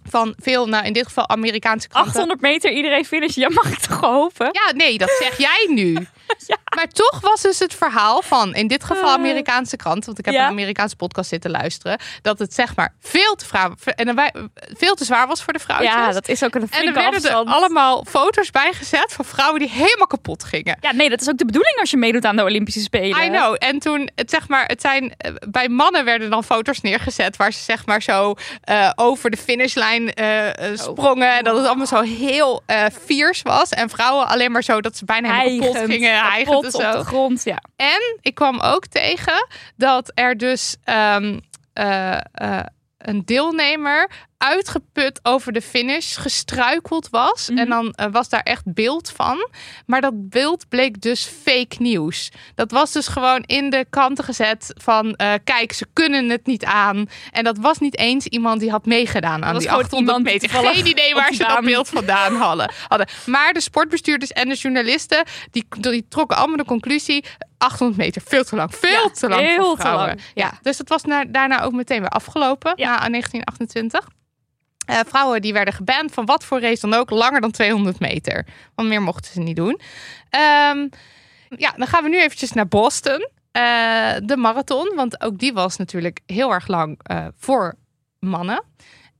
van veel, nou in dit geval Amerikaanse kranten. 800 meter, iedereen finish. Ja, mag ik toch hopen? Ja, nee, dat zeg jij nu. Maar toch was dus het verhaal van, in dit geval Eh. Amerikaanse krant, want ik heb Ja. een Amerikaanse podcast zitten luisteren, dat het zeg maar veel te, vrouw, en wij- veel te zwaar was voor de vrouwtjes. Ja, dat is ook een en er werden er allemaal foto's bijgezet van vrouwen die helemaal kapot gingen. Ja, nee, dat is ook de bedoeling als je meedoet aan de Olympische Spelen. I know. En toen, het, zeg maar, het zijn eh, bij mannen werden dan foto's neergezet waar ze zeg maar zo eh, over de finishlijn eh, eh, sprongen en dat het allemaal zo heel eh fierce was. En vrouwen alleen maar zo dat ze bijna helemaal kapot gingen, hijgend en op zo. de grond, ja. En ik kwam ook tegen dat er dus ehm, eh, eh, een deelnemer uitgeput over de finish gestruikeld was. Mhm. En dan eh, was daar echt beeld van. Maar dat beeld bleek dus fake nieuws. Dat was dus gewoon in de kranten gezet van... eh, kijk, ze kunnen het niet aan. En dat was niet eens iemand die had meegedaan aan die gewoon 800 iemand die meter. Geen idee waar ze dat beeld vandaan hadden. Maar de sportbestuurders en de journalisten... die, die trokken allemaal de conclusie... 800 meter, veel te lang. Veel Ja, te lang heel te lang. Ja. Ja. dus dat was na- daarna ook meteen weer afgelopen. Ja. Na 1928. Eh, vrouwen die werden geband van wat voor race dan ook, langer dan 200 meter. Want meer mochten ze niet doen. Ehm, ja, dan gaan we nu eventjes naar Boston. Eh, de marathon, want ook die was natuurlijk heel erg lang eh, voor mannen.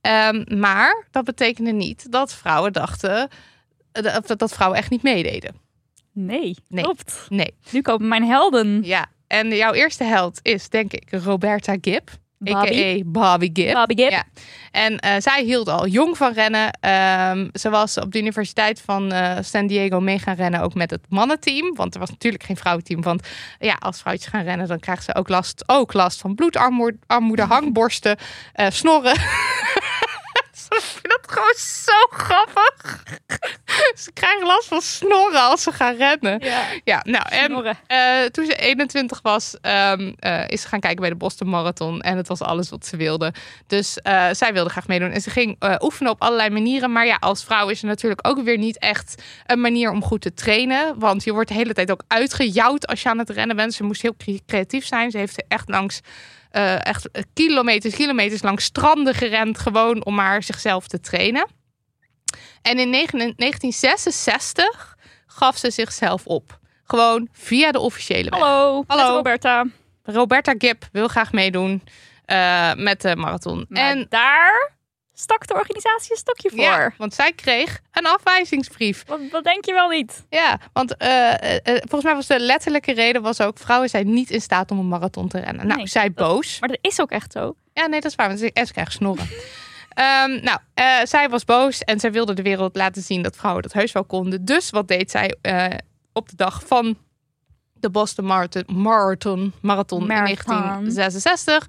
Ehm, maar dat betekende niet dat vrouwen dachten dat, dat vrouwen echt niet meededen. Nee, Nee. klopt. Nee. Nu komen mijn helden. Ja, en jouw eerste held is denk ik Roberta Gibb. A.k.a. Bobby Gibb. Bobby Gibb. Ja. En eh, zij hield al jong van rennen. Ehm, ze was op de Universiteit van eh, San Diego mee gaan rennen, ook met het mannenteam. Want er was natuurlijk geen vrouwenteam. Want ja, als vrouwtjes gaan rennen, dan krijgen ze ook last, ook last van bloedarmoede, armoede, hangborsten, eh, snorren. ik vind dat gewoon zo grappig. ze krijgen last van snorren als ze gaan rennen. Ja. Ja, nou, en eh, toen ze 21 was, ehm, eh, is ze gaan kijken bij de Boston Marathon. En het was alles wat ze wilde. Dus eh, zij wilde graag meedoen. En ze ging oefenen op allerlei manieren. Maar ja, als vrouw is er natuurlijk ook weer niet echt een manier om goed te trainen. Want je wordt de hele tijd ook uitgejouwd als je aan het rennen bent. Ze moest heel cre- creatief zijn. Ze heeft echt langs... eh, echt kilometers, kilometers langs stranden gerend. Gewoon om maar zichzelf te trainen. En in 9 1966 gaf ze zichzelf op. Gewoon via de officiële weg. Hallo, Hallo. Roberta. Roberta Gibb wil graag meedoen eh, met de marathon. Maar en daar stak de organisatie een stokje voor. ja, want zij kreeg een afwijzingsbrief. Wat, wat denk je wel niet? Ja, want eh, eh, eh, volgens mij was de letterlijke reden was ook... vrouwen zijn niet in staat om een marathon te rennen. Nou, Nee, zij dat- boos. Maar dat is ook echt zo. Ja, nee, dat is waar. Want ze krijgt snorren. Ehm, nou, zij was boos en zij wilde de wereld laten zien dat vrouwen dat heus wel konden. Dus wat deed zij op de dag van de Boston Marathon, Marathon, Marathon in Marathon. 1966?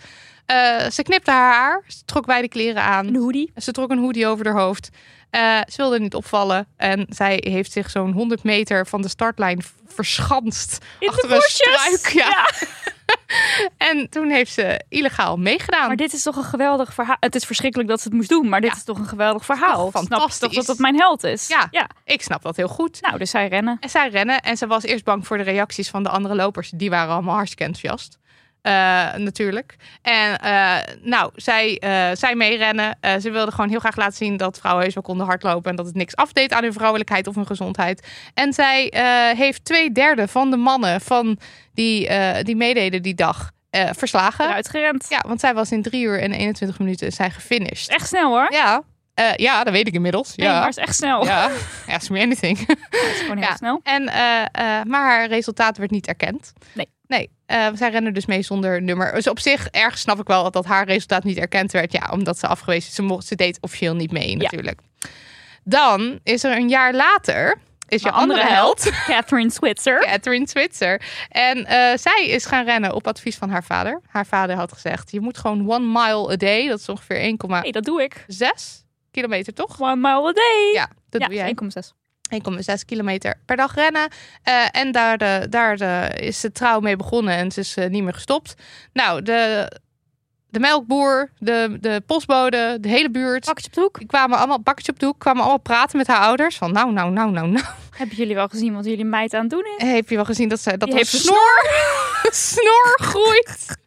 Eh, ze knipte haar haar, ze trok wijde kleren aan. Een hoodie. Ze trok een hoodie over haar hoofd. Eh, ze wilde niet opvallen. En zij heeft zich zo'n 100 meter van de startlijn verschanst. In achter een struik. Ja. en toen heeft ze illegaal meegedaan. Maar dit is toch een geweldig verhaal. Het is verschrikkelijk dat ze het moest doen, maar dit Ja. is toch een geweldig verhaal. toch Snap je toch dat het mijn held is? Ja. ja. Ik snap dat heel goed. Nou, dus zij rennen. En zij rennen. En ze was eerst bang voor de reacties van de andere lopers. Die waren allemaal hartstikke enthousiast. Eh, natuurlijk. En eh, nou, zij, eh zij meerennen. Ze wilde gewoon heel graag laten zien dat vrouwen heus wel konden hardlopen. En dat het niks afdeed aan hun vrouwelijkheid of hun gezondheid. En zij heeft twee derde van de mannen van die, die meededen die dag verslagen. Eruit gerend. Ja, want zij was in drie uur en 21 minuten is zij gefinished. Is echt snel hoor. Ja, ja, dat weet ik inmiddels. Nee, Ja, maar is echt snel. ja. ask me anything. Het is gewoon heel Ja. snel. En, maar haar resultaat werd niet erkend. Nee. Nee, eh, zij rennen dus mee zonder nummer. Dus op zich, ergens snap ik wel dat haar resultaat niet erkend werd. Ja, omdat ze afgewezen is. Ze, mocht, ze deed officieel niet mee natuurlijk. Dan is er een jaar later... Is je andere, andere held, Catherine Switzer. Catherine Switzer. En eh, zij is gaan rennen op advies van haar vader. Haar vader had gezegd, je moet gewoon one mile a day. Dat is ongeveer 1,6 Hey, dat doe ik. kilometer, toch? One mile a day. Ja, dat ja, doe jij. 1,6. 1,6 kilometer per dag rennen. Eh, en daar, de, daar de, is ze trouw mee begonnen en ze is eh, niet meer gestopt. Nou, de, de melkboer, de, de postbode, de hele buurt. Pakje op de hoek. Kwamen allemaal, bakkertje op de hoek, kwamen allemaal praten met haar ouders. Van nou, nou, nou, nou, nou. Hebben jullie wel gezien wat jullie meid aan het doen is? Heb je wel gezien dat ze dat heeft snor, snor groeit?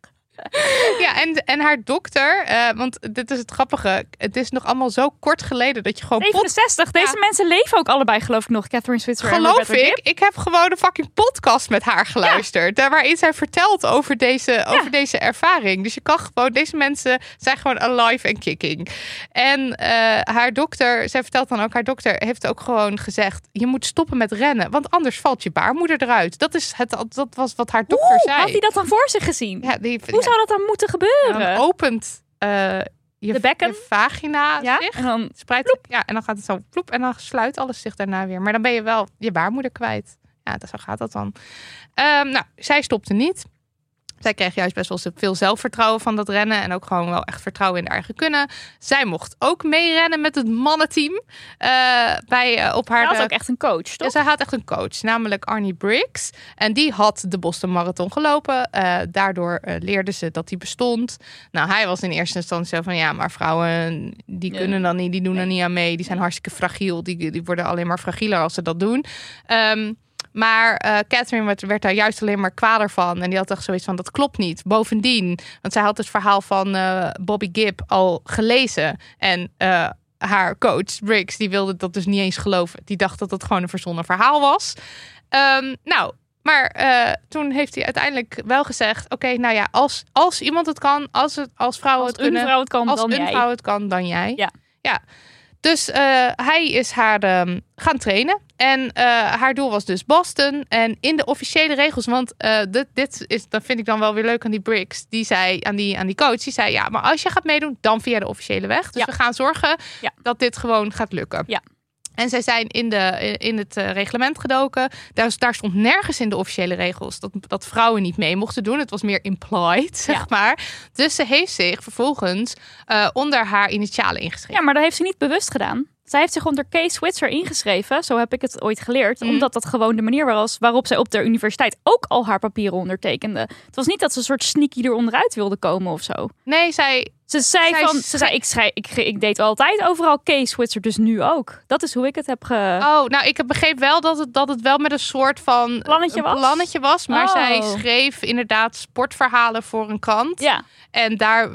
Ja, En, en haar dokter, eh, want dit is het grappige. Het is nog allemaal zo kort geleden dat je gewoon... pod- 67. Deze Ja. mensen leven ook allebei, geloof ik nog. Catherine Switzer Geloof ik, ik heb gewoon een fucking podcast met haar geluisterd. Daar waarin zij vertelt over deze, over deze ervaring. Dus je kan gewoon, deze mensen zijn gewoon alive en kicking. En eh, haar dokter, zij vertelt dan ook, haar dokter heeft ook gewoon gezegd: je moet stoppen met rennen, want anders valt je baarmoeder eruit. Dat, is het, dat was wat haar dokter Oeh, zei. had hij dat dan voor zich gezien? Ja, die, Hoe zou dat dan moeten gebeuren? dan opent eh, je, De bekken? je vagina ja? zich. En dan Spreidt, ja, en dan gaat het zo ploep en dan sluit alles zich daarna weer. Maar dan ben je wel je baarmoeder kwijt. Ja, dat, zo gaat dat dan. Ehm, nou, zij stopte niet. Zij kreeg juist best wel veel zelfvertrouwen van dat rennen. En ook gewoon wel echt vertrouwen in haar eigen kunnen. Zij mocht ook meerennen met het mannenteam. eh, bij, eh, op haar hij had ook echt een coach, ja, toch? zij had echt een coach, namelijk Arnie Briggs. En die had de Boston Marathon gelopen. Eh, daardoor eh, leerde ze dat die bestond. Nou, hij was in eerste instantie zo van... ja, maar vrouwen, die Ja. kunnen dan niet, die doen er niet aan mee. Die zijn hartstikke fragiel. Die, die worden alleen maar fragieler als ze dat doen. Ehm, maar eh, Catherine werd, werd daar juist alleen maar kwader van. En die had echt zoiets van, dat klopt niet. Bovendien, want zij had het verhaal van eh, Bobby Gibb al gelezen. En eh, haar coach, Briggs, die wilde dat dus niet eens geloven. Die dacht dat het gewoon een verzonnen verhaal was. Ehm, nou, maar toen heeft hij uiteindelijk wel gezegd... oké, nou ja, als, als iemand het kan, als, het, als vrouwen Als het kunnen... vrouw het kan, als dan een jij. vrouw het kan, dan jij. Ja. ja. Dus eh, hij is haar ehm, gaan trainen. En eh, haar doel was dus Boston. En in de officiële regels, want eh, dit, dit is, dat vind ik dan wel weer leuk aan die Briggs. Die zei aan die, aan die coach, die zei ja, maar als je gaat meedoen, dan via de officiële weg. Dus Ja. we gaan zorgen Ja. dat dit gewoon gaat lukken. Ja. En zij zijn in, de, in het eh, reglement gedoken. Daar, daar stond nergens in de officiële regels dat, dat vrouwen niet mee mochten doen. Het was meer implied, zeg Ja. maar. Dus ze heeft zich vervolgens eh, onder haar initialen ingeschreven. Ja, maar dat heeft ze niet bewust gedaan. Zij heeft zich onder Kay Switzer ingeschreven, zo heb ik het ooit geleerd, Mhm. omdat dat gewoon de manier was waarop zij op de universiteit ook al haar papieren ondertekende. Het was niet dat ze een soort sneaky eronderuit wilde komen of zo. Nee, zij, Ze zei Zij van, ze zei, ik, schrijf, ik, ik deed altijd overal Kay Switzer, dus nu ook. Dat is hoe ik het heb ge... Oh, nou, ik heb begreep wel dat het, dat het wel met een soort van Plannetje was? plannetje was. Maar Oh. zij schreef inderdaad sportverhalen voor een krant. Ja, En daar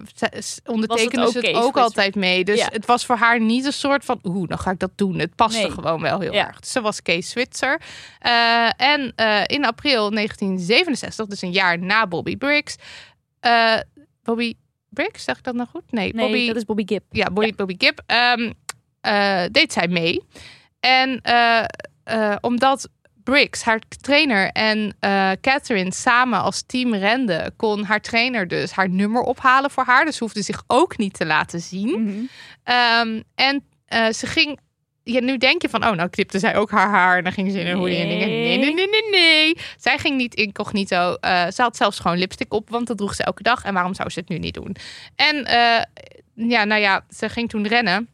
ondertekende ook ze het Case ook altijd mee. Dus Ja. het was voor haar niet een soort van... Oeh, dan ga ik dat doen. Het paste Nee. gewoon wel heel Ja. erg. Dus ze was Kees Switzer. Eh, en eh, in april 1967, dus een jaar na Bobby Briggs... eh, Bobby Briggs, zeg ik dat nou goed? Nee, nee, Bobby, dat is Bobby Gibb. ja, Bobby, Bobby Gibb, ehm, eh, deed zij mee. En eh, eh, omdat Briggs, haar trainer, en Catherine samen als team renden, kon haar trainer dus haar nummer ophalen voor haar. Dus ze hoefde zich ook niet te laten zien. Mhm. Ehm, en ze ging. Ja, nu denk je van, oh, nou knipte zij ook haar haar en dan ging ze in een hoodie en dingen. Nee, nee, nee, nee, nee. Zij ging niet incognito. Eh ze had zelfs gewoon lipstick op, want dat droeg ze elke dag. En waarom zou ze het nu niet doen? En eh, ja, nou ja, ze ging toen rennen.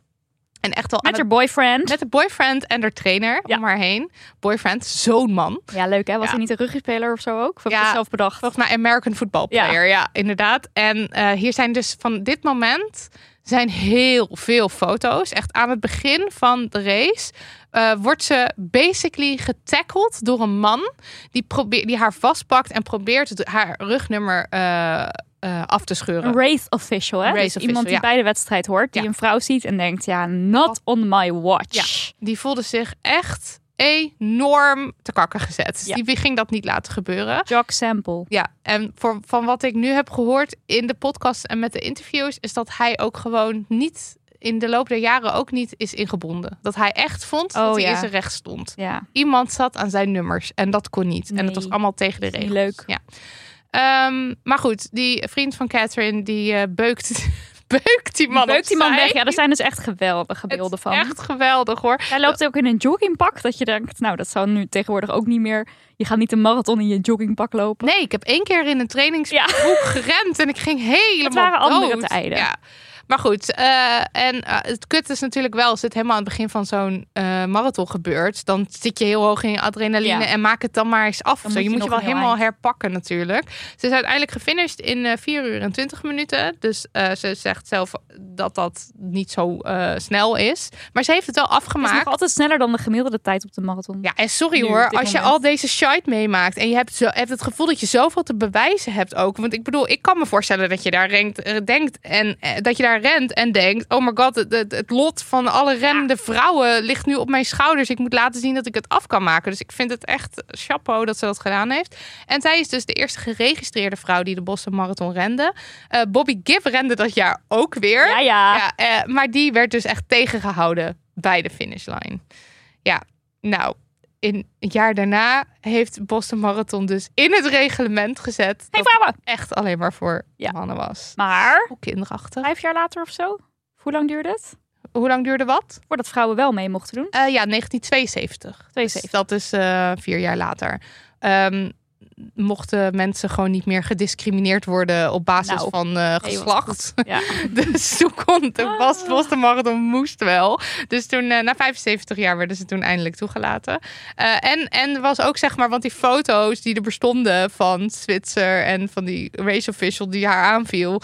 En echt aan Met haar boyfriend. met de boyfriend en haar trainer Ja. om haar heen. Boyfriend, zo'n man. Ja, leuk hè? Was Ja. hij niet een ruggenspeler of zo ook? Of Ja. zelf bedacht? Volgens mij American football player. Ja, inderdaad. En eh, hier zijn dus van dit moment zijn heel veel foto's. Echt aan het begin van de race eh, wordt ze basically getackled door een man die, probeert, die haar vastpakt en probeert haar rugnummer eh, eh, af te scheuren. Een race official, hè? Race Dus official, iemand die ja. bij de wedstrijd hoort, die Ja. een vrouw ziet en denkt, ja, not on my watch. Die voelde zich echt enorm te kakken gezet. Dus Ja. Die ging dat niet laten gebeuren. Jock Sample. Ja, en voor, van wat ik nu heb gehoord in de podcast en met de interviews, is dat hij ook gewoon niet in de loop der jaren ook niet is ingebonden. Dat hij echt vond Oh, dat hij ja. in zijn recht stond. Ja. Iemand zat aan zijn nummers en dat kon niet. En dat was allemaal tegen de regels. leuk. Ja. Ehm, maar goed, die vriend van Catherine die eh, beukt, beukt die man Beukt die man weg. Ja, er zijn dus echt geweldige beelden van. Echt geweldig hoor. Hij loopt ook in een joggingpak. Dat je denkt, nou, dat zou nu tegenwoordig ook niet meer. Je gaat niet een marathon in je joggingpak lopen. Nee, ik heb één keer in een trainingsbroek gerend en ik ging helemaal Het waren andere tijden. Ja. Maar goed, eh, en eh, het kut is natuurlijk wel, als het helemaal aan het begin van zo'n eh, marathon gebeurt, dan zit je heel hoog in je adrenaline Ja. en maak het dan maar eens af. Dan Zo, moet je je moet je wel helemaal eind. herpakken natuurlijk. Ze is uiteindelijk gefinished in eh 4 uur en 20 minuten. Dus ze zegt zelf dat dat niet zo snel is. Maar ze heeft het wel Het is afgemaakt. nog altijd sneller dan de gemiddelde tijd op de marathon. Ja, en sorry Nu, hoor, als je al deze shite meemaakt en je hebt, zo, hebt het gevoel dat je zoveel te bewijzen hebt ook. Want ik bedoel, ik kan me voorstellen dat je daar renkt, eh, denkt en dat je daar rent en denkt: oh my god, het, het, het lot van alle rennende vrouwen ligt nu op mijn schouders. Ik moet laten zien dat ik het af kan maken. Dus ik vind het echt chapeau dat ze dat gedaan heeft. En zij is dus de eerste geregistreerde vrouw die de Boston Marathon rende. Eh, Bobby Gibb rende dat jaar ook weer. ja. ja. Ja, eh, maar die werd dus echt tegengehouden bij de finishlijn. Ja, nou, in het jaar daarna heeft Boston Marathon dus in het reglement gezet vrouwen! echt alleen maar voor Ja. mannen was. Maar Hoe kinderachtig. vijf jaar later of zo? Hoe lang duurde het? Hoe lang duurde wat? Voordat vrouwen wel mee mochten doen? Eh, ja, 1972. 72. Dus dat is eh, vier jaar later. Ehm, mochten mensen gewoon niet meer gediscrimineerd worden op basis Nou, van eh, geslacht. Ja. Dus toen kon Ah. de was, Boston Marathon moest wel. Dus toen, eh, na 75 jaar werden ze toen eindelijk toegelaten. Eh, en, en er was ook, zeg maar, want die foto's die er bestonden van Switzer en van die race official die haar aanviel,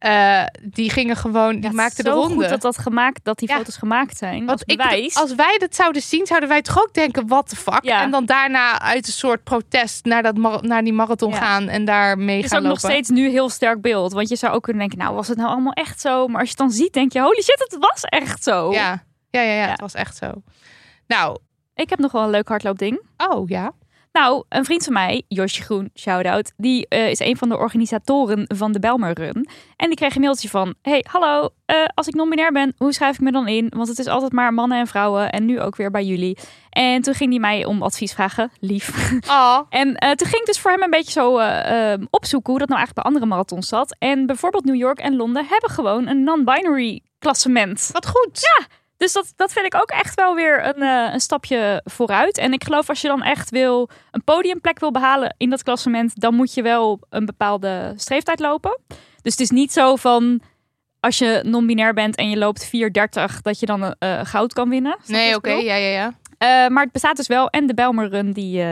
eh, die gingen gewoon, die Ja, maakten de ronde. goed dat, dat, gemaakt, dat die Ja. foto's gemaakt zijn. Want als ik, als wij dat zouden zien, zouden wij toch ook denken, what the fuck? Ja. En dan daarna uit een soort protest naar, dat naar die marathon gaan en daar mee Het is gaan ook lopen. nog steeds nu heel sterk beeld. Want je zou ook kunnen denken, nou was het nou allemaal echt zo? Maar als je het dan ziet, denk je, holy shit, het was echt zo. Ja, ja, ja, ja, Ja. het was echt zo. Nou, Ik heb nog wel een leuk hardloopding. oh ja. Nou, een vriend van mij, Josje Groen, shout-out, die eh, is een van de organisatoren van de Belmer Run. En die kreeg een mailtje van, hey, hallo, eh, als ik non-binair ben, hoe schrijf ik me dan in? Want het is altijd maar mannen en vrouwen en nu ook weer bij jullie. En toen ging hij mij om advies vragen, lief. Oh, En eh, toen ging ik dus voor hem een beetje zo eh, eh, opzoeken hoe dat nou eigenlijk bij andere marathons zat. En bijvoorbeeld New York en Londen hebben gewoon een non-binary klassement. wat goed. Dus dat, dat vind ik ook echt wel weer een, eh, een stapje vooruit. En ik geloof als je dan echt wil een podiumplek wil behalen in dat klassement, dan moet je wel een bepaalde streeftijd lopen. Dus het is niet zo van als je non-binair bent en je loopt 4.30 dat je dan eh, goud kan winnen. Nee, oké, ja, ja, ja. Maar het bestaat dus wel. En de Belmer Run die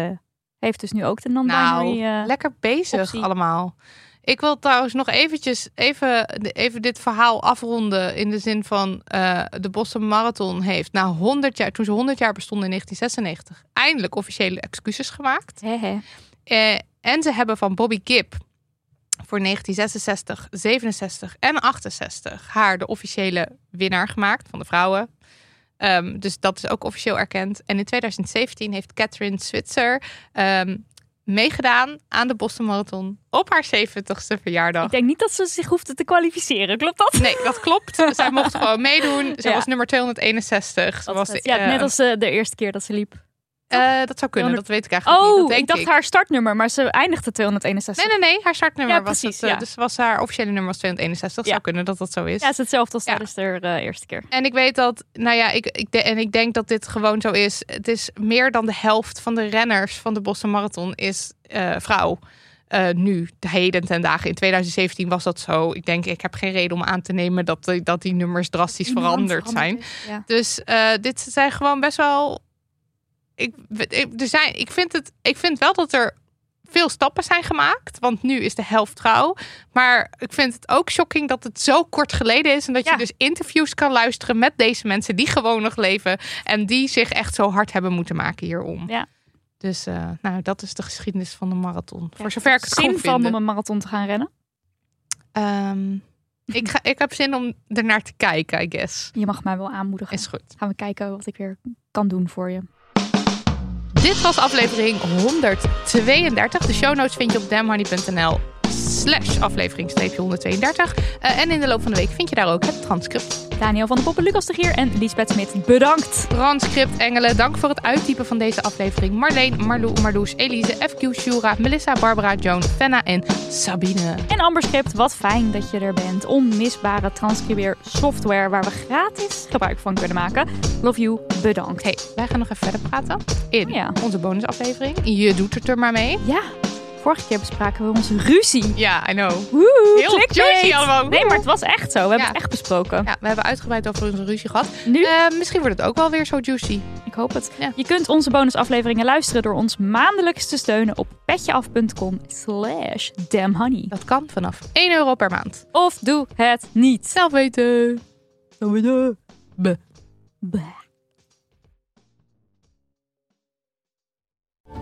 heeft dus nu ook de non-binary. Nou, lekker bezig optie. allemaal. Ik wil trouwens nog eventjes even, even dit verhaal afronden in de zin van eh, de Boston Marathon heeft na 100 jaar, toen ze 100 jaar bestonden in 1996, eindelijk officiële excuses gemaakt. Eh, en ze hebben van Bobby Gibb voor 1966, 67 en 68 haar de officiële winnaar gemaakt van de vrouwen. Ehm, dus dat is ook officieel erkend. En in 2017 heeft Catherine Switzer ehm, meegedaan aan de Boston Marathon op haar 70ste verjaardag. Ik denk niet dat ze zich hoefde te kwalificeren. Klopt dat? Nee, dat klopt. Zij mocht gewoon meedoen. Ja. was nummer 261. Ze Dat was is het. de- ja, net als eh, de eerste keer dat ze liep. Eh, dat zou kunnen, dat weet ik eigenlijk niet. Oh, Dat denk ik dacht haar startnummer, maar ze eindigde 261. Nee, nee, nee. Haar startnummer Ja, was precies, het. eh, ja. Dus was haar officiële nummer was 261. Ja. Zou kunnen dat dat zo is. Ja, het is hetzelfde als tijdens de eh, eerste keer. En ik weet dat, nou ja, ik, ik de- en ik denk dat dit gewoon zo is. Het is meer dan de helft van de renners van de Boston Marathon is vrouw. Nu, de heden ten dagen. In 2017 was dat zo. Ik denk, ik heb geen reden om aan te nemen dat, die- dat die nummers drastisch veranderd zijn. Ja. Dus dit zijn gewoon best wel. Ik, ik, er zijn, ik, vind het, ik vind wel dat er veel stappen zijn gemaakt. Want nu is de helft vrouw. Maar ik vind het ook shocking dat het zo kort geleden is. En dat Ja. je dus interviews kan luisteren met deze mensen die gewoon nog leven. En die zich echt zo hard hebben moeten maken hierom. Ja. Dus eh, nou, dat is de geschiedenis van de marathon. Voor zover ik het zin van om een marathon te gaan rennen. Ehm, ik, ga, ik heb zin om ernaar te kijken, I guess. Je mag mij wel aanmoedigen. Is goed. Gaan we kijken wat ik weer kan doen voor je. Dit was aflevering 132. De show notes vind je op damhoney.nl slash aflevering 132. Eh, en in de loop van de week vind je daar ook het transcript. Daniel van de Poppen, Lucas de Gier en Liesbeth Smit, bedankt. Transcript Engelen, dank voor het uittypen van deze aflevering. Marleen, Marlou, Marloes, Elise, FQ, Shura, Melissa, Barbara, Joan, Fenna en Sabine. En Amberscript, wat fijn dat je er bent. Onmisbare transcribeer software waar we gratis gebruik van kunnen maken. Love you, bedankt. Hey, wij gaan nog even verder praten in Ja. onze bonusaflevering. Je doet het er maar mee. Ja, vorige keer bespraken we onze ruzie. Ja, I know. Woe, Heel clickbait. juicy allemaal. Nee, maar het was echt zo. We hebben het echt besproken. Ja, we hebben uitgebreid over onze ruzie gehad. Nu, Eh, misschien wordt het ook wel weer zo juicy. ik hoop het. Je kunt onze bonusafleveringen luisteren door ons maandelijks te steunen op petjeaf.com slash damnhoney. Dat kan vanaf 1 euro per maand. Of doe het niet. Zelf weten. Zelf weten. Bleh.